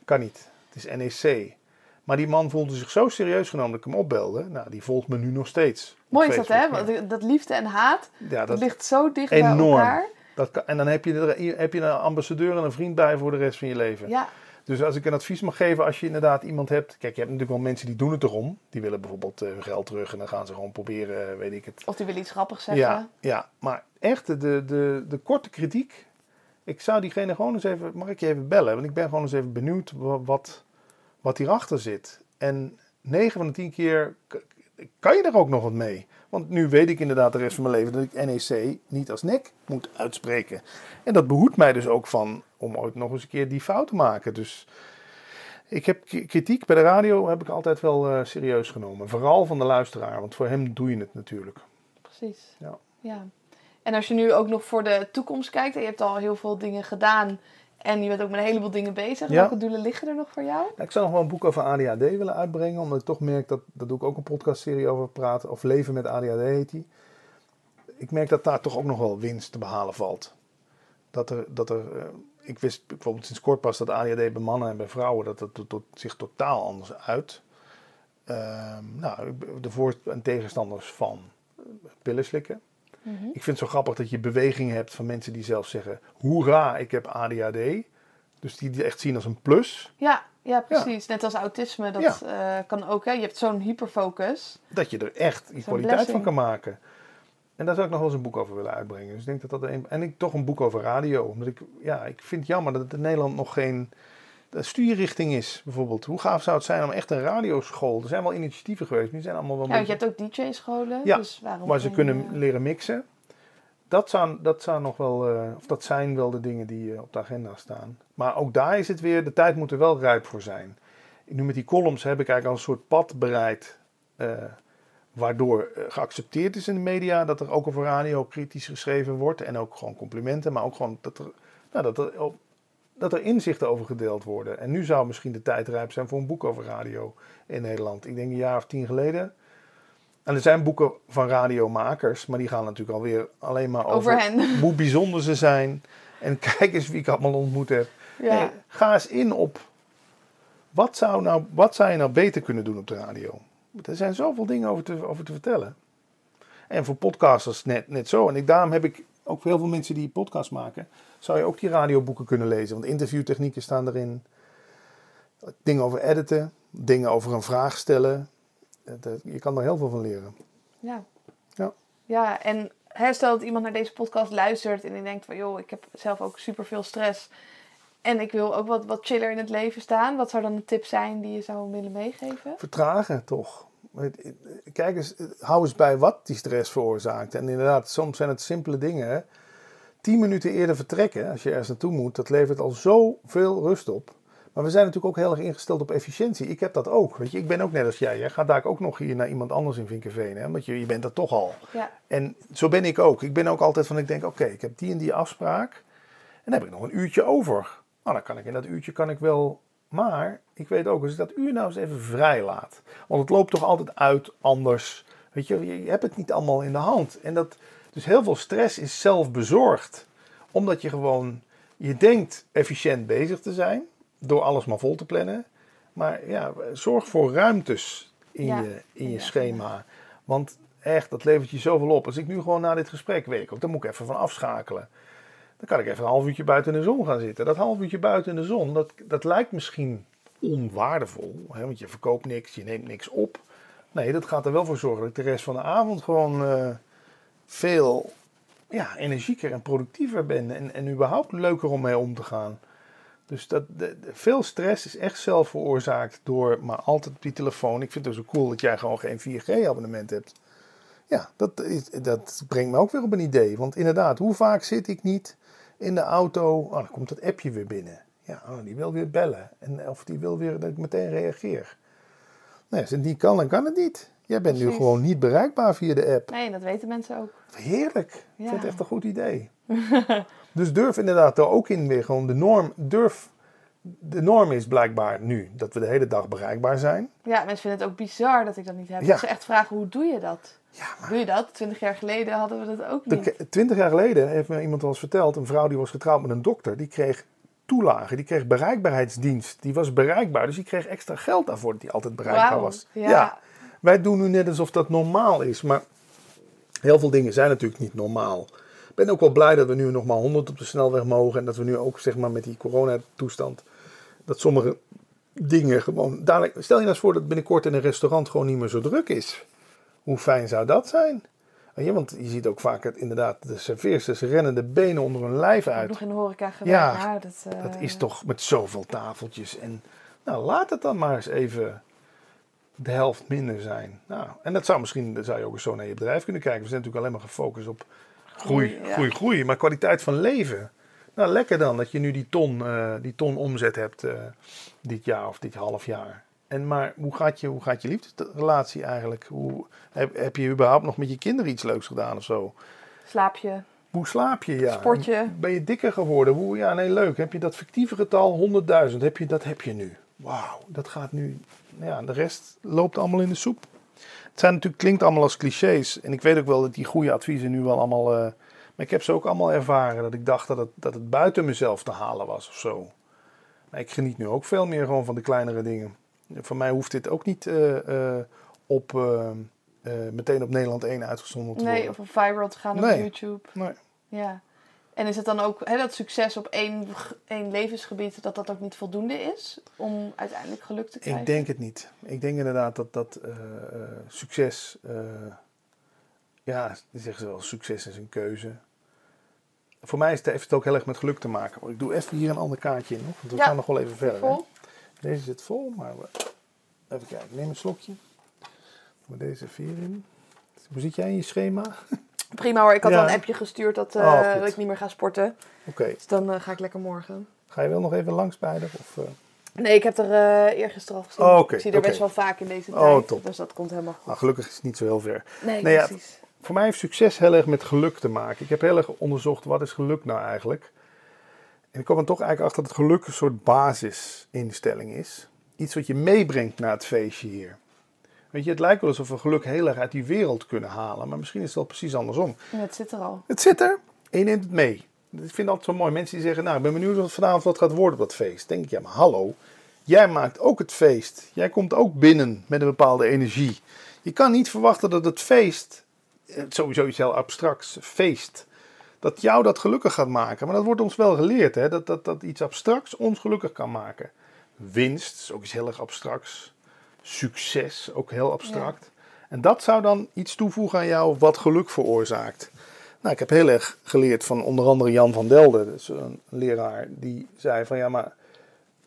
Kan niet. Het is NEC. Maar die man voelde zich zo serieus genomen dat ik hem opbelde. Nou, die volgt me nu nog steeds. Mooi is dat, hè? Dat liefde en haat, ja, dat, ligt zo dicht enorm. bij elkaar. Dat kan, en dan heb je, er, heb je een ambassadeur en een vriend bij voor de rest van je leven. Ja. Dus als ik een advies mag geven, als je inderdaad iemand hebt. Kijk, je hebt natuurlijk wel mensen die doen het erom. Die willen bijvoorbeeld uh, geld terug en dan gaan ze gewoon proberen, uh, weet ik het. Of die willen iets grappigs zeggen. Ja, ja. maar echt de, de, de korte kritiek. Ik zou diegene gewoon eens even, mag ik je even bellen? Want ik ben gewoon eens even benieuwd wat, wat hierachter zit. En 9 van de 10 keer kan je er ook nog wat mee. Want nu weet ik inderdaad de rest van mijn leven dat ik NEC niet als nek moet uitspreken. En dat behoedt mij dus ook van om ooit nog eens een keer die fout te maken. Dus ik heb kritiek bij de radio heb ik altijd wel uh, serieus genomen. Vooral van de luisteraar, want voor hem doe je het natuurlijk. Precies. Ja. ja. En als je nu ook nog voor de toekomst kijkt, en je hebt al heel veel dingen gedaan en je bent ook met een heleboel dingen bezig. Welke doelen liggen er nog voor jou? ik zou nog wel een boek over ADHD willen uitbrengen. Omdat ik toch merk dat, dat doe ik ook een podcastserie over praten. Of Leven met ADHD heet die. Ik merk dat daar toch ook nog wel winst te behalen valt. Dat er, dat er uh, ik wist bijvoorbeeld sinds kort pas dat ADHD bij mannen en bij vrouwen, dat het tot, zich totaal anders uit. Uh, nou, de voor- en tegenstanders van pillen slikken. Mhm. Ik vind het zo grappig dat je beweging hebt van mensen die zelf zeggen: Hoera, ik heb ADHD. Dus die die echt zien als een plus. Ja, ja precies. Net als autisme, dat uh, kan ook. Hè? Je hebt zo'n hyperfocus. Dat je er echt die kwaliteit van kan maken. En daar zou ik nog wel eens een boek over willen uitbrengen. Dus ik denk dat dat een. En ik toch een boek over radio. Omdat ik, ja, ik vind het jammer dat het in Nederland nog geen stuurrichting is, bijvoorbeeld. Hoe gaaf zou het zijn om echt een radioschool... Er zijn wel initiatieven geweest, maar die zijn allemaal wel... Ja, je hebt ook DJ-scholen, ja, dus waarom waar ze kunnen eh, leren mixen. Dat, zou, dat, zou nog wel, uh, of dat zijn wel de dingen die uh, op de agenda staan. Maar ook daar is het weer, de tijd moet er wel rijp voor zijn. Nu met die columns heb ik eigenlijk al een soort pad bereid... waardoor geaccepteerd is in de media dat er ook over radio kritisch geschreven wordt. En ook gewoon complimenten, maar ook gewoon dat er, nou, dat er op dat er inzichten over gedeeld worden. En nu zou misschien de tijd rijp zijn voor een boek over radio in Nederland. Ik denk een jaar of tien geleden. En er zijn boeken van radiomakers, maar die gaan natuurlijk alweer alleen maar over, over hoe bijzonder ze zijn. En kijk eens wie ik allemaal ontmoet heb. Ja. ga eens in op wat zou, nou, wat zou je nou beter kunnen doen op de radio. Er zijn zoveel dingen over te, over te vertellen. En voor podcasters net, net zo. En ik, daarom heb ik ook heel veel mensen die podcast maken, zou je ook die radioboeken kunnen lezen. Want interviewtechnieken staan erin. Dingen over editen, dingen over een vraag stellen. Je kan er heel veel van leren. Ja. Ja, ja en hè, stel dat iemand naar deze podcast luistert en die denkt van... joh, ik heb zelf ook super veel stress... En ik wil ook wat, wat chiller in het leven staan. Wat zou dan een tip zijn die je zou willen meegeven? Vertragen toch. Kijk eens, hou eens bij wat die stress veroorzaakt. En inderdaad, soms zijn het simpele dingen. Tien minuten eerder vertrekken, als je ergens naartoe moet, dat levert al zoveel rust op. Maar we zijn natuurlijk ook heel erg ingesteld op efficiëntie. Ik heb dat ook. Weet je, ik ben ook net als jij. Jij gaat daar ook nog hier naar iemand anders in Vinkenveen. Hè? Want je, je bent er toch al. Ja. En zo ben ik ook. Ik ben ook altijd van, ik denk, oké, ik heb die en die afspraak. En dan heb ik nog een uurtje over. Nou, dan kan ik in dat uurtje kan ik wel. Maar ik weet ook, als ik dat uur nou eens even vrij laat. Want het loopt toch altijd uit anders. Weet je, je hebt het niet allemaal in de hand. En dat, dus heel veel stress is zelf bezorgd. Omdat je gewoon, je denkt efficiënt bezig te zijn. Door alles maar vol te plannen. Maar ja, zorg voor ruimtes in je, in je schema. Want echt, dat levert je zoveel op. Als ik nu gewoon na dit gesprek weet, dan moet ik even van afschakelen. Dan kan ik even een half uurtje buiten in de zon gaan zitten. Dat half uurtje buiten in de zon, dat, dat lijkt misschien onwaardevol. Hè? Want je verkoopt niks, je neemt niks op. Nee, dat gaat er wel voor zorgen dat ik de rest van de avond gewoon uh, veel ja, energieker en productiever ben. En, en überhaupt leuker om mee om te gaan. Dus dat, veel stress is echt zelf veroorzaakt door maar altijd op die telefoon. Ik vind het zo cool dat jij gewoon geen 4G-abonnement hebt. Ja, dat, dat brengt me ook weer op een idee. Want inderdaad, hoe vaak zit ik niet in de auto. Oh, dan komt het appje weer binnen. Ja, oh, die wil weer bellen. En, of die wil weer dat ik meteen reageer. Nee, als niet kan, dan kan het niet. Jij bent nu gewoon niet bereikbaar via de app. Nee, dat weten mensen ook. Heerlijk. Ik vind het echt een goed idee. dus durf inderdaad er ook in weer gewoon de norm. Durf. De norm is blijkbaar nu dat we de hele dag bereikbaar zijn. Ja, mensen vinden het ook bizar dat ik dat niet heb. Ja. Ze echt vragen, hoe doe je dat? Ja, maar... Doe je dat? Twintig jaar geleden hadden we dat ook niet. Twintig jaar geleden heeft me iemand eens verteld, een vrouw die was getrouwd met een dokter, die kreeg toelagen, die kreeg bereikbaarheidsdienst. Die was bereikbaar, dus die kreeg extra geld daarvoor dat die altijd bereikbaar was. Ja. Wij doen nu net alsof dat normaal is, maar heel veel dingen zijn natuurlijk niet normaal. Ik ben ook wel blij dat we nu nog maar 100 op de snelweg mogen en dat we nu ook zeg maar met die coronatoestand, dat sommige dingen gewoon dadelijk, stel je nou eens voor dat binnenkort in een restaurant gewoon niet meer zo druk is. Hoe fijn zou dat zijn? Ja, want je ziet ook vaak het, inderdaad de serveersters rennen de benen onder hun lijf uit. Nog in de horeca gewerkt. Ja, dat, uh... dat, is toch met zoveel tafeltjes. En nou, laat het dan maar eens even de helft minder zijn. Nou, en dat zou misschien, dat zou je ook eens zo naar je bedrijf kunnen kijken. We zijn natuurlijk alleen maar gefocust op groei, groei, groei. Maar kwaliteit van leven. Nou, lekker dan dat je nu die ton, uh, die ton omzet hebt uh, dit jaar of dit half jaar. En maar hoe gaat je, hoe gaat je liefdesrelatie eigenlijk? Hoe, heb, heb je überhaupt nog met je kinderen iets leuks gedaan of zo? Slaap je? Hoe slaap je? Ja. Sport je? Ben je dikker geworden? Hoe, ja, nee, leuk. Heb je dat fictieve getal 100.000? Heb je, dat heb je nu. Wauw, dat gaat nu. Ja, de rest loopt allemaal in de soep. Het zijn natuurlijk, klinkt allemaal als clichés. En ik weet ook wel dat die goede adviezen nu wel allemaal. Uh, maar ik heb ze ook allemaal ervaren. Dat ik dacht dat het, dat het buiten mezelf te halen was of zo. Maar ik geniet nu ook veel meer gewoon van de kleinere dingen. Voor mij hoeft dit ook niet uh, op, uh, meteen op Nederland 1 uitgezonden te worden. Nee, of op viral te gaan op YouTube. Nee. Ja. En is het dan ook hè, dat succes op één, één levensgebied, dat dat ook niet voldoende is om uiteindelijk geluk te krijgen? Ik denk het niet. Ik denk inderdaad dat dat succes, ja, die zeggen ze wel, succes is een keuze. Voor mij heeft het ook heel erg met geluk te maken. Ik doe even hier een ander kaartje in, want we gaan nog wel even verder. Vol. Deze zit vol, maar even kijken. Neem een slokje. Doe deze vier in. Hoe zit jij in je schema? Prima hoor, ik had al een appje gestuurd dat, uh, dat ik niet meer ga sporten. Oké. Dus dan uh, ga ik lekker morgen. Ga je wel nog even langs bij de, of, uh... Nee, ik heb er eergisteren al gezien. Oh, okay. Ik zie er okay. best wel vaak in deze oh, tijd. Top. Dus dat komt helemaal goed. Nou, gelukkig is het niet zo heel ver. Nee, nee precies. Ja, voor mij heeft succes heel erg met geluk te maken. Ik heb heel erg onderzocht wat is geluk nou eigenlijk. En ik kwam er toch eigenlijk achter dat geluk een soort basisinstelling is iets wat je meebrengt naar het feestje hier. Weet je, het lijkt wel alsof we geluk heel erg uit die wereld kunnen halen, maar misschien is het wel precies andersom. Ja, het zit er al. Het zit er en je neemt het mee. Ik vind het altijd zo mooi. Mensen die zeggen, nou, ik ben benieuwd wat vanavond wat gaat worden op dat feest. denk ik, ja, maar hallo. Jij maakt ook het feest. Jij komt ook binnen met een bepaalde energie. Je kan niet verwachten dat het feest, sowieso iets heel abstracts, feest, dat jou dat gelukkig gaat maken. Maar dat wordt ons wel geleerd, hè? Dat, dat, dat iets abstracts ons gelukkig kan maken. Winst is ook iets heel erg abstracts. Succes, ook heel abstract. En dat zou dan iets toevoegen aan jou wat geluk veroorzaakt. Nou, ik heb heel erg geleerd van onder andere Jan van Delden, is een leraar, die zei van ja, maar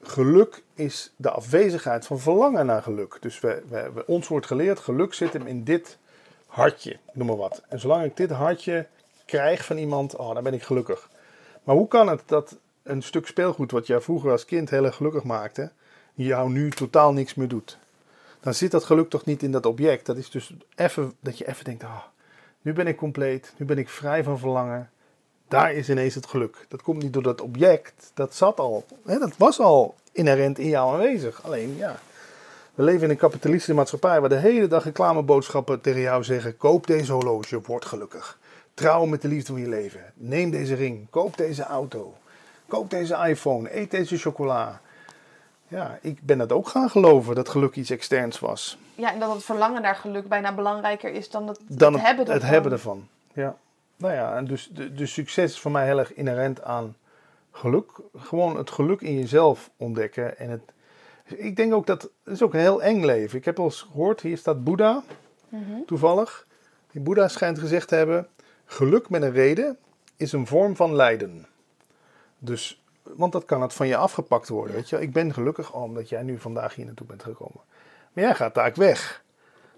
geluk is de afwezigheid van verlangen naar geluk. Dus we, we, ons wordt geleerd, geluk zit hem in dit hartje, noem maar wat. En zolang ik dit hartje krijg van iemand, oh, dan ben ik gelukkig. Maar hoe kan het dat een stuk speelgoed wat jij vroeger als kind heel erg gelukkig maakte, jou nu totaal niks meer doet? Dan zit dat geluk toch niet in dat object. Dat is dus even dat je even denkt, oh, nu ben ik compleet, nu ben ik vrij van verlangen. Daar is ineens het geluk. Dat komt niet door dat object, dat zat al, hè, dat was al inherent in jou aanwezig. Alleen ja, we leven in een kapitalistische maatschappij waar de hele dag reclameboodschappen tegen jou zeggen: koop deze horloge, word gelukkig. Trouw met de liefde van je leven. Neem deze ring, koop deze auto. Koop deze iPhone, eet deze chocola. Ja, ik ben dat ook gaan geloven, dat geluk iets externs was. Ja, en dat het verlangen naar geluk bijna belangrijker is dan het, dan het, hebben ervan. Het hebben ervan, ja. Nou ja, en dus de, de succes is voor mij heel erg inherent aan geluk. Gewoon het geluk in jezelf ontdekken. En het, ik denk ook dat het is ook een heel eng leven. Ik heb al eens gehoord, hier staat Boeddha, mhm. toevallig. Die Boeddha schijnt gezegd te hebben, geluk met een reden is een vorm van lijden. Dus, want dat kan het van je afgepakt worden. Weet je? Ik ben gelukkig omdat jij nu vandaag hier naartoe bent gekomen. Maar jij gaat daar weg.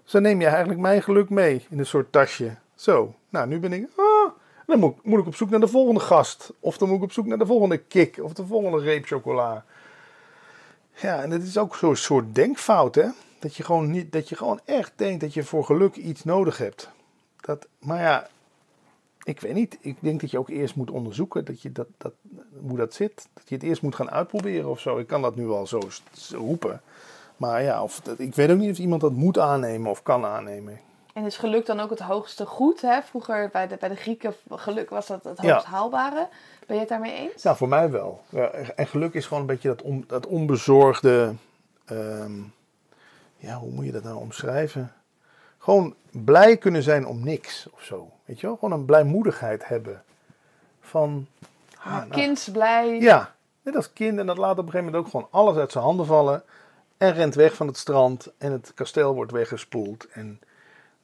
Dus dan neem je eigenlijk mijn geluk mee in een soort tasje. Zo, nou nu ben ik... Ah, dan moet, moet ik op zoek naar de volgende gast. Of dan moet ik op zoek naar de volgende kick. Of de volgende reep chocola. Ja, en dat is ook zo'n soort denkfout, hè. Dat je, gewoon niet, dat je gewoon echt denkt dat je voor geluk iets nodig hebt. Dat, maar ja, ik weet niet. Ik denk dat je ook eerst moet onderzoeken dat je dat, dat, hoe dat zit. Dat je het eerst moet gaan uitproberen of zo. Ik kan dat nu wel zo, roepen. Maar ja, of, ik weet ook niet of iemand dat moet aannemen of kan aannemen. En is geluk dan ook het hoogste goed? Hè? Vroeger bij de, bij de Grieken, geluk was dat het hoogst haalbare. Ben je het daarmee eens? Nou, voor mij wel. Ja, en geluk is gewoon een beetje dat, on, dat onbezorgde. Ehm, ja, hoe moet je dat nou omschrijven? Gewoon blij kunnen zijn om niks of zo. Weet je wel? Gewoon een blijmoedigheid hebben. Van. Ah, nou, kind blij. Ja, net als kind. En dat laat op een gegeven moment ook gewoon alles uit zijn handen vallen. En rent weg van het strand. En het kasteel wordt weggespoeld. En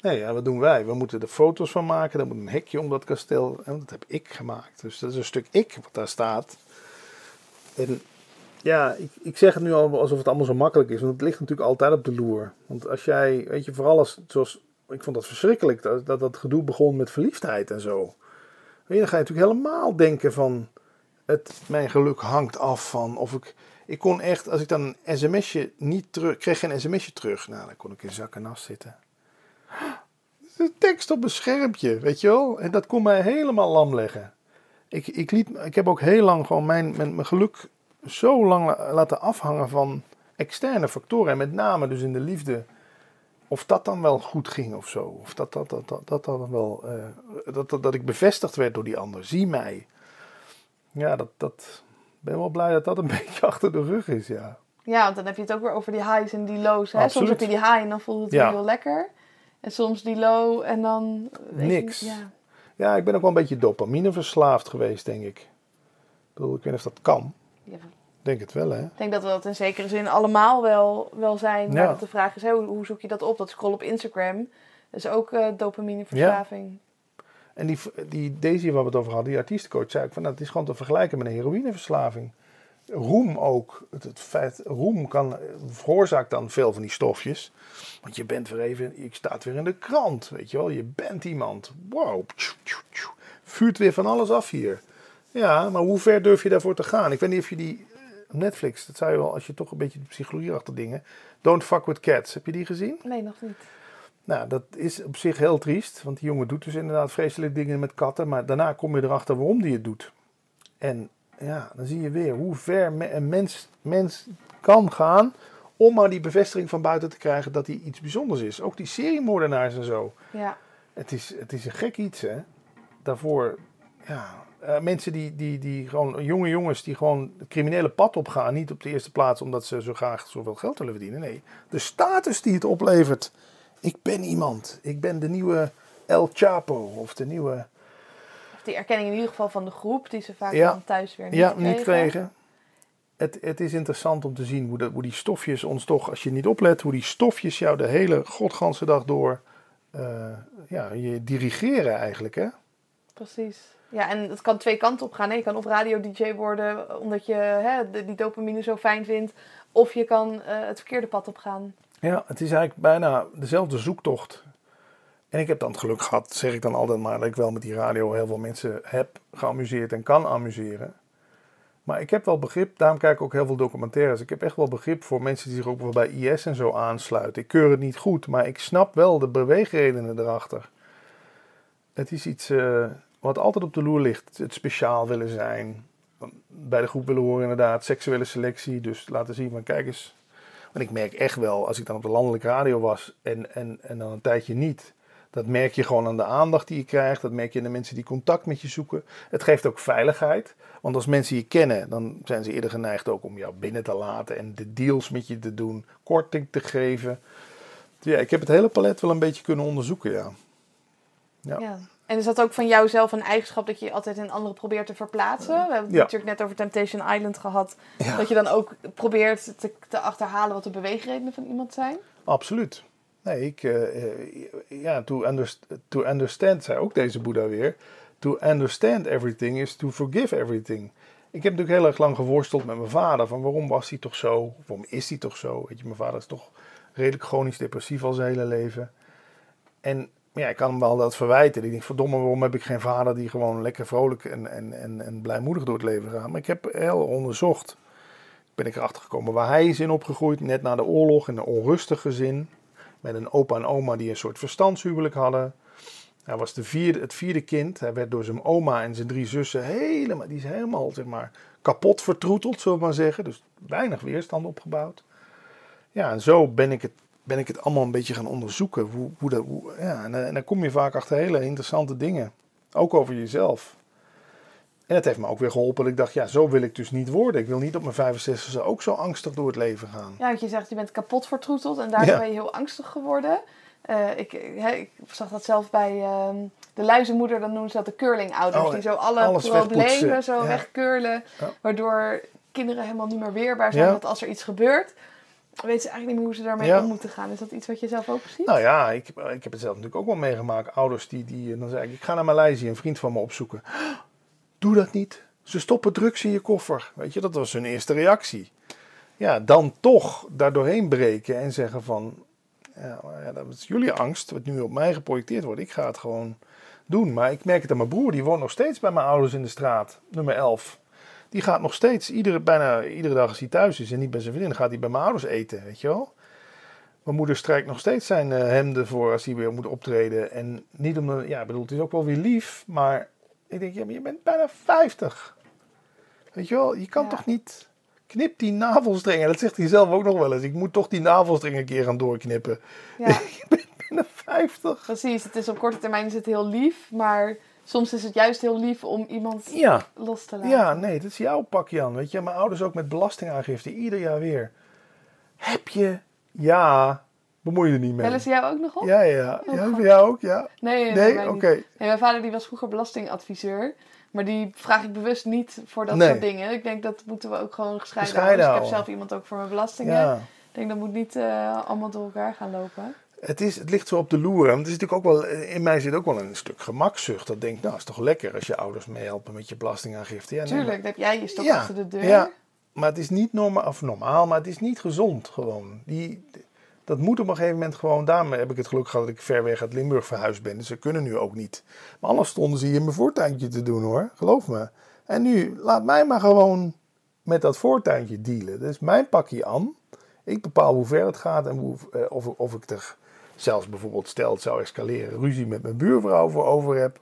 Nee, ja, wat doen wij? We moeten er foto's van maken. Er moet een hekje om dat kasteel. En dat heb ik gemaakt. Dus dat is een stuk ik wat daar staat. En ja, ik, ik zeg het nu al alsof het allemaal zo makkelijk is. Want het ligt natuurlijk altijd op de loer. Want als jij, weet je, vooral als, zoals, ik vond dat verschrikkelijk, dat dat, gedoe begon met verliefdheid en zo. Dan ga je natuurlijk helemaal denken van, het, mijn geluk hangt af van of ik, ik kon echt, als ik dan een sms'je niet terug, kreeg geen sms'je terug, nou dan kon ik in zak en as zitten tekst op een schermpje, weet je wel? En dat kon mij helemaal lam leggen. Ik, ik, liet, ik heb ook heel lang gewoon mijn, mijn, mijn geluk zo lang laten afhangen van externe factoren. En met name dus in de liefde. Of dat dan wel goed ging of zo. Of dat, dat, dat, dat, dat, dan wel, uh, dat, dat, dat ik bevestigd werd door die ander. Zie mij. Ja, dat, dat ben wel blij dat dat een beetje achter de rug is, ja. Ja, want dan heb je het ook weer over die highs en die lows. Hè? Soms heb je die high en dan voelt het ja. heel lekker. En soms die low en dan... Niks. ja. ja, ik ben ook wel een beetje dopamine verslaafd geweest, denk ik. Ik bedoel, ik weet niet of dat kan. Ja. Denk het wel, hè? Ik denk dat we dat in zekere zin allemaal wel, wel zijn. Ja. Maar de vraag is, hè, hoe, zoek je dat op? Dat scroll op Instagram. Dat is ook uh, dopamineverslaving. Ja. En die, die Daisy waar we het over hadden, die artiestencoach, zei ik van, nou, het is gewoon te vergelijken met een heroïneverslaving roem ook, het, het, feit, roem kan, veroorzaakt dan veel van die stofjes. Want je bent weer even, je staat weer in de krant, weet je wel. Je bent iemand. Wow, vuurt weer van alles af hier. Ja, maar hoe ver durf je daarvoor te gaan? Ik weet niet of je die, eh, Netflix, dat zou je wel, als je toch een beetje de psychologie achter dingen. Don't fuck with cats, heb je die gezien? Nee, nog niet. Nou, dat is op zich heel triest, want die jongen doet dus inderdaad vreselijke dingen met katten, maar daarna kom je erachter waarom die het doet. En ja, dan zie je weer hoe ver een mens, mens kan gaan om maar die bevestiging van buiten te krijgen dat hij iets bijzonders is. Ook die seriemoordenaars en zo. Ja. Het is, het is een gek iets, hè. Daarvoor, ja, uh, mensen die, die, die gewoon, jonge jongens die gewoon het criminele pad opgaan. Niet op de eerste plaats omdat ze zo graag zoveel geld willen verdienen. Nee, de status die het oplevert. Ik ben iemand. Ik ben de nieuwe El Chapo of de nieuwe die erkenning in ieder geval van de groep, die ze vaak dan thuis weer niet ja, kregen. niet kregen. Het, het is interessant om te zien hoe, de, hoe die stofjes ons toch, als je niet oplet, hoe die stofjes jou de hele godganse dag door uh, ja, je dirigeren eigenlijk. Hè? Precies. Ja, en het kan twee kanten op gaan. Je kan of radio-dj worden omdat je hè, die dopamine zo fijn vindt. Of je kan uh, het verkeerde pad op gaan. Ja, het is eigenlijk bijna dezelfde zoektocht. En ik heb dan het geluk gehad, zeg ik dan altijd maar, dat ik wel met die radio heel veel mensen heb geamuseerd en kan amuseren. Maar ik heb wel begrip, daarom kijk ik ook heel veel documentaires. Ik heb echt wel begrip voor mensen die zich ook wel bij IS en zo aansluiten. Ik keur het niet goed, maar ik snap wel de beweegredenen erachter. Het is iets uh, wat altijd op de loer ligt. Het speciaal willen zijn. Bij de groep willen horen inderdaad. Seksuele selectie. Dus laten zien van kijk eens. Want ik merk echt wel, als ik dan op de landelijke radio was en, en, en dan een tijdje niet dat merk je gewoon aan de aandacht die je krijgt. Dat merk je aan de mensen die contact met je zoeken. Het geeft ook veiligheid. Want als mensen je kennen, dan zijn ze eerder geneigd ook om jou binnen te laten en de deals met je te doen, korting te geven. Ja, ik heb het hele palet wel een beetje kunnen onderzoeken, ja. ja. ja. En is dat ook van jou zelf een eigenschap dat je altijd in anderen probeert te verplaatsen? We hebben het natuurlijk net over Temptation Island gehad. Dat je dan ook probeert te, te achterhalen wat de beweegredenen van iemand zijn? Absoluut. Nee, ik, uh, ja, to, underst to understand, zei ook deze Boeddha weer. To understand everything is to forgive everything. Ik heb natuurlijk heel erg lang geworsteld met mijn vader. Van waarom was hij toch zo? Waarom is hij toch zo? Weet je, mijn vader is toch redelijk chronisch depressief al zijn hele leven. En ja, ik kan hem wel dat verwijten. Ik denk, verdomme, waarom heb ik geen vader die gewoon lekker vrolijk en, en, en, en blijmoedig door het leven gaat? Maar ik heb heel onderzocht. Ben ik erachter gekomen waar hij is in opgegroeid. Net na de oorlog in een onrustig gezin met een opa en oma die een soort verstandshuwelijk hadden. Hij was de vierde, het vierde kind. Hij werd door zijn oma en zijn drie zussen helemaal, die is helemaal zeg maar, kapot vertroeteld, zullen we maar zeggen. Dus weinig weerstand opgebouwd. Ja, en zo ben ik het, ben ik het allemaal een beetje gaan onderzoeken. Hoe, hoe dat, hoe, ja, en, en dan kom je vaak achter hele interessante dingen. Ook over jezelf. En het heeft me ook weer geholpen. Dat ik dacht, ja, zo wil ik dus niet worden. Ik wil niet op mijn 65e ook zo angstig door het leven gaan. Ja, want je zegt, je bent kapot vertroeteld en daardoor ben je heel angstig geworden. Uh, ik, ik, zag dat zelf bij uh, de luizenmoeder, dan noemen ze dat de curlingouders. Oh, die zo alle problemen zo ja. wegcurlen. Waardoor kinderen helemaal niet meer weerbaar zijn. Dat als er iets gebeurt, weten ze eigenlijk niet meer hoe ze daarmee om moeten gaan. Is dat iets wat je zelf ook ziet? Nou ja, ik, ik heb het zelf natuurlijk ook wel meegemaakt. Ouders die, die dan zeggen, ik ga naar Maleisië, een vriend van me opzoeken. Doe dat niet. Ze stoppen drugs in je koffer. Weet je, dat was hun eerste reactie. Ja, dan toch daar doorheen breken en zeggen van... Ja, dat is jullie angst, wat nu op mij geprojecteerd wordt. Ik ga het gewoon doen. Maar ik merk het aan mijn broer, die woont nog steeds bij mijn ouders in de straat, nummer 11. Die gaat nog steeds, iedere, bijna iedere dag als hij thuis is en niet bij zijn vriendin, gaat hij bij mijn ouders eten, weet je wel. Mijn moeder strijkt nog steeds zijn uh, hemden voor als hij weer moet optreden. En niet om de, ja, bedoel, het is ook wel weer lief, maar ik denk, ja, maar je bent bijna 50. Weet je wel, je kan toch niet... Knip die navelstrengen. Dat zegt hij zelf ook nog wel eens. Ik moet toch die navelstrengen een keer gaan doorknippen. Ja. je bent bijna 50. Precies, het is op korte termijn is het heel lief, maar soms is het juist heel lief om iemand los te laten. Ja, nee, dat is jouw pak, Jan. Weet je, mijn ouders ook met belastingaangifte, ieder jaar weer. Heb je? Ja, bemoei je er niet mee. Bellen ze jou ook nog op? Ja, ja. Oh, ja, voor jou ook, ja. Nee, nee, nee oké. Nee, mijn vader die was vroeger belastingadviseur. Maar die vraag ik bewust niet voor dat soort dingen. Ik denk dat moeten we ook gewoon gescheiden, gescheiden houden. Dus ik heb zelf iemand ook voor mijn belastingen. Ja. Ik denk dat moet niet uh, allemaal door elkaar gaan lopen. Het, is, het ligt zo op de loer. Want het is natuurlijk ook wel, in mij zit ook wel een stuk gemakzucht. Dat denkt, nou is toch lekker als je ouders meehelpen met je belastingaangifte. Ja, Tuurlijk, dan heb jij je stok achter de deur. Ja, maar het is niet normaal, of normaal, maar het is niet gezond gewoon. Die, dat moet op een gegeven moment gewoon. Daarom heb ik het geluk gehad dat ik ver weg uit Limburg verhuisd ben. Dus ze kunnen nu ook niet. Maar anders stonden ze hier mijn voortuintje te doen hoor. Geloof me. En nu, laat mij maar gewoon met dat voortuintje dealen. Dat is mijn pakje aan. Ik bepaal hoe ver het gaat en hoe, eh, of, of ik er zelfs bijvoorbeeld, stel het zou escaleren, ruzie met mijn buurvrouw voor over heb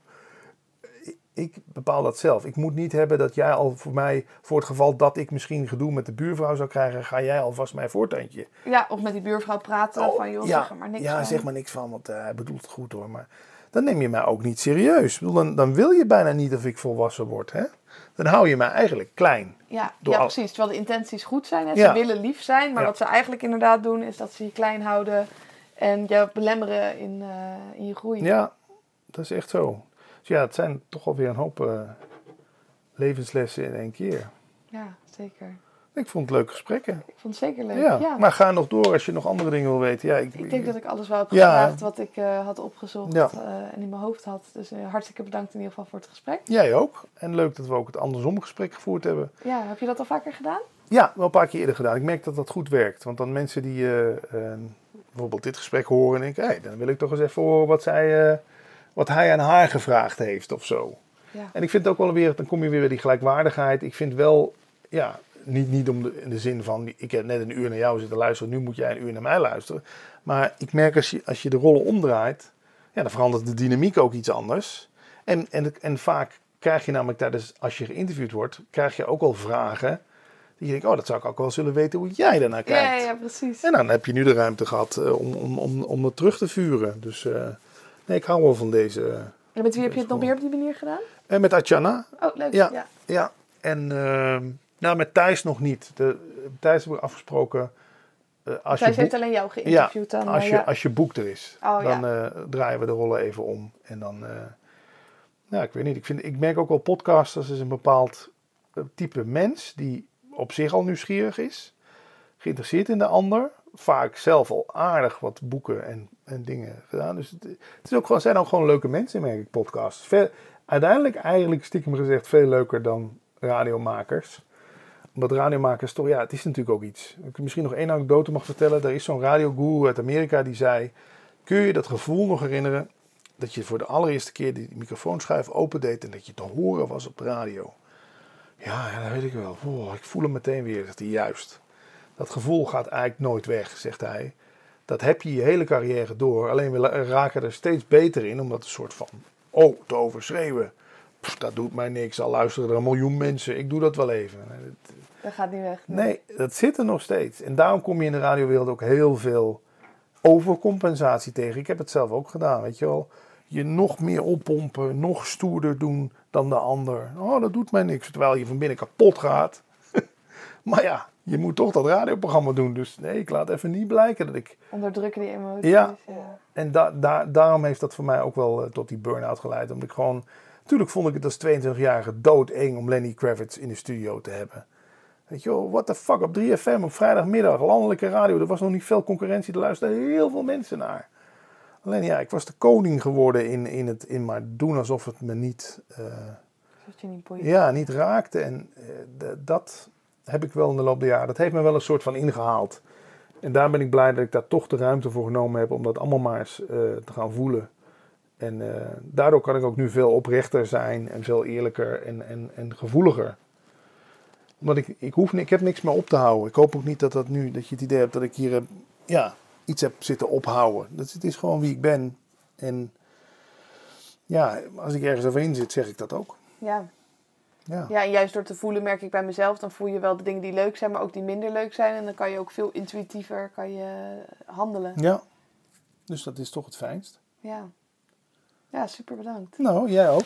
ik bepaal dat zelf. Ik moet niet hebben dat jij al voor mij, voor het geval dat ik misschien gedoe met de buurvrouw zou krijgen, ga jij alvast mijn voortuintje. Ja, of met die buurvrouw praten oh, van, joh, ja, zeg maar niks Ja, zeg maar niks van, want uh, hij bedoelt het goed hoor. Maar dan neem je mij ook niet serieus. Dan, dan wil je bijna niet of ik volwassen word, hè? Dan hou je mij eigenlijk klein. Ja, ja precies. Terwijl de intenties goed zijn. Hè? Ze willen lief zijn, maar wat ze eigenlijk inderdaad doen, is dat ze je klein houden en je belemmeren in, uh, in je groei. Ja, dat is echt zo. Dus ja, het zijn toch alweer een hoop uh, levenslessen in één keer. Ja, zeker. Ik vond het leuke gesprekken. Ik vond het zeker leuk. Ja. ja. Maar ga nog door als je nog andere dingen wil weten. Ja, ik, ik denk dat ik alles wel heb gevraagd wat ik uh, had opgezocht uh, en in mijn hoofd had. Dus uh, hartstikke bedankt in ieder geval voor het gesprek. Jij ook. En leuk dat we ook het andersom gesprek gevoerd hebben. Ja, heb je dat al vaker gedaan? Ja, wel een paar keer eerder gedaan. Ik merk dat dat goed werkt. Want dan mensen die bijvoorbeeld dit gesprek horen en denken... Hey, dan wil ik toch eens even horen wat, zij, wat hij aan haar gevraagd heeft of zo. Ja. En ik vind het ook wel weer, dan kom je weer bij die gelijkwaardigheid. Ik vind wel, ja, niet, niet om de, in de zin van, ik heb net een uur naar jou zitten luisteren, nu moet jij een uur naar mij luisteren. Maar ik merk als je, als je de rollen omdraait, ja, dan verandert de dynamiek ook iets anders. En, en, en vaak krijg je namelijk tijdens, als je geïnterviewd wordt, krijg je ook al vragen. Die je denkt, oh, dat zou ik ook wel zullen weten hoe jij daarnaar kijkt. Ja, ja, precies. En dan heb je nu de ruimte gehad uh, om, om, om, om het terug te vuren. Dus uh, nee, ik hou wel van deze. En met wie heb je het nog meer op die manier gedaan? En met Atjana. Oh, leuk. Ja, ja. ja. en uh, nou, met Thijs nog niet. De, Thijs heb ik afgesproken. Uh, als Thijs je heeft alleen jou geïnterviewd ja, dan. Als, je, als je boek er is, oh, dan draaien we de rollen even om. En dan, nou, ik weet niet. Ik, vind, ik merk ook wel podcasters is een bepaald type mens die op zich al nieuwsgierig is, geïnteresseerd in de ander, vaak zelf al aardig wat boeken en, en dingen gedaan. Dus het, is ook gewoon, zijn ook gewoon leuke mensen, merk ik, podcasts. Uiteindelijk eigenlijk stiekem gezegd veel leuker dan radiomakers omdat radiomakers toch, ja, het is natuurlijk ook iets. Ik misschien nog één anekdote mag vertellen. Er is zo'n radioguru uit Amerika die zei: Kun je dat gevoel nog herinneren dat je voor de allereerste keer die microfoonschuif opendeed en dat je te horen was op radio? Ja, ja dat weet ik wel. Oh, ik voel hem meteen weer, zegt hij juist. Dat gevoel gaat eigenlijk nooit weg, zegt hij. Dat heb je je hele carrière door. Alleen we raken er steeds beter in, omdat een soort van, oh, te overschreeuwen dat doet mij niks. Al luisteren er een miljoen mensen. Ik doe dat wel even. Dat gaat niet weg. Nee. dat zit er nog steeds. En daarom kom je in de radiowereld ook heel veel overcompensatie tegen. Ik heb het zelf ook gedaan, weet je wel. Je nog meer oppompen, nog stoerder doen dan de ander. Oh, dat doet mij niks. Terwijl je van binnen kapot gaat. maar ja, je moet toch dat radioprogramma doen. Dus nee, ik laat even niet blijken dat ik... Onderdrukken die emoties. Ja, ja. en da da daarom heeft dat voor mij ook wel uh, tot die burn-out geleid. Omdat ik gewoon Tuurlijk vond ik het als 22-jarige doodeng om Lenny Kravitz in de studio te hebben. Weet je wel, what the fuck, op 3FM op vrijdagmiddag, landelijke radio, er was nog niet veel concurrentie, er luisterden heel veel mensen naar. Alleen ja, ik was de koning geworden in, in het in maar doen alsof het me niet, uh, je niet ja, niet raakte. En uh, dat heb ik wel in de loop der jaren, dat heeft me wel een soort van ingehaald. En daar ben ik blij dat ik daar toch de ruimte voor genomen heb om dat allemaal maar eens uh, te gaan voelen. En daardoor kan ik ook nu veel oprechter zijn en veel eerlijker en, en, en gevoeliger. Omdat ik, ik, hoef, ik heb niks meer op te houden. Ik hoop ook niet dat, dat, nu, dat je het idee hebt dat ik hier ja, iets heb zitten ophouden. Dat, het is gewoon wie ik ben. En ja, als ik ergens overheen zit, zeg ik dat ook. Ja. Ja. ja, en juist door te voelen merk ik bij mezelf, dan voel je wel de dingen die leuk zijn, maar ook die minder leuk zijn. En dan kan je ook veel intuïtiever kan je handelen. Ja, dus dat is toch het fijnst. Ja. Ja, super bedankt. Nou, jij ook.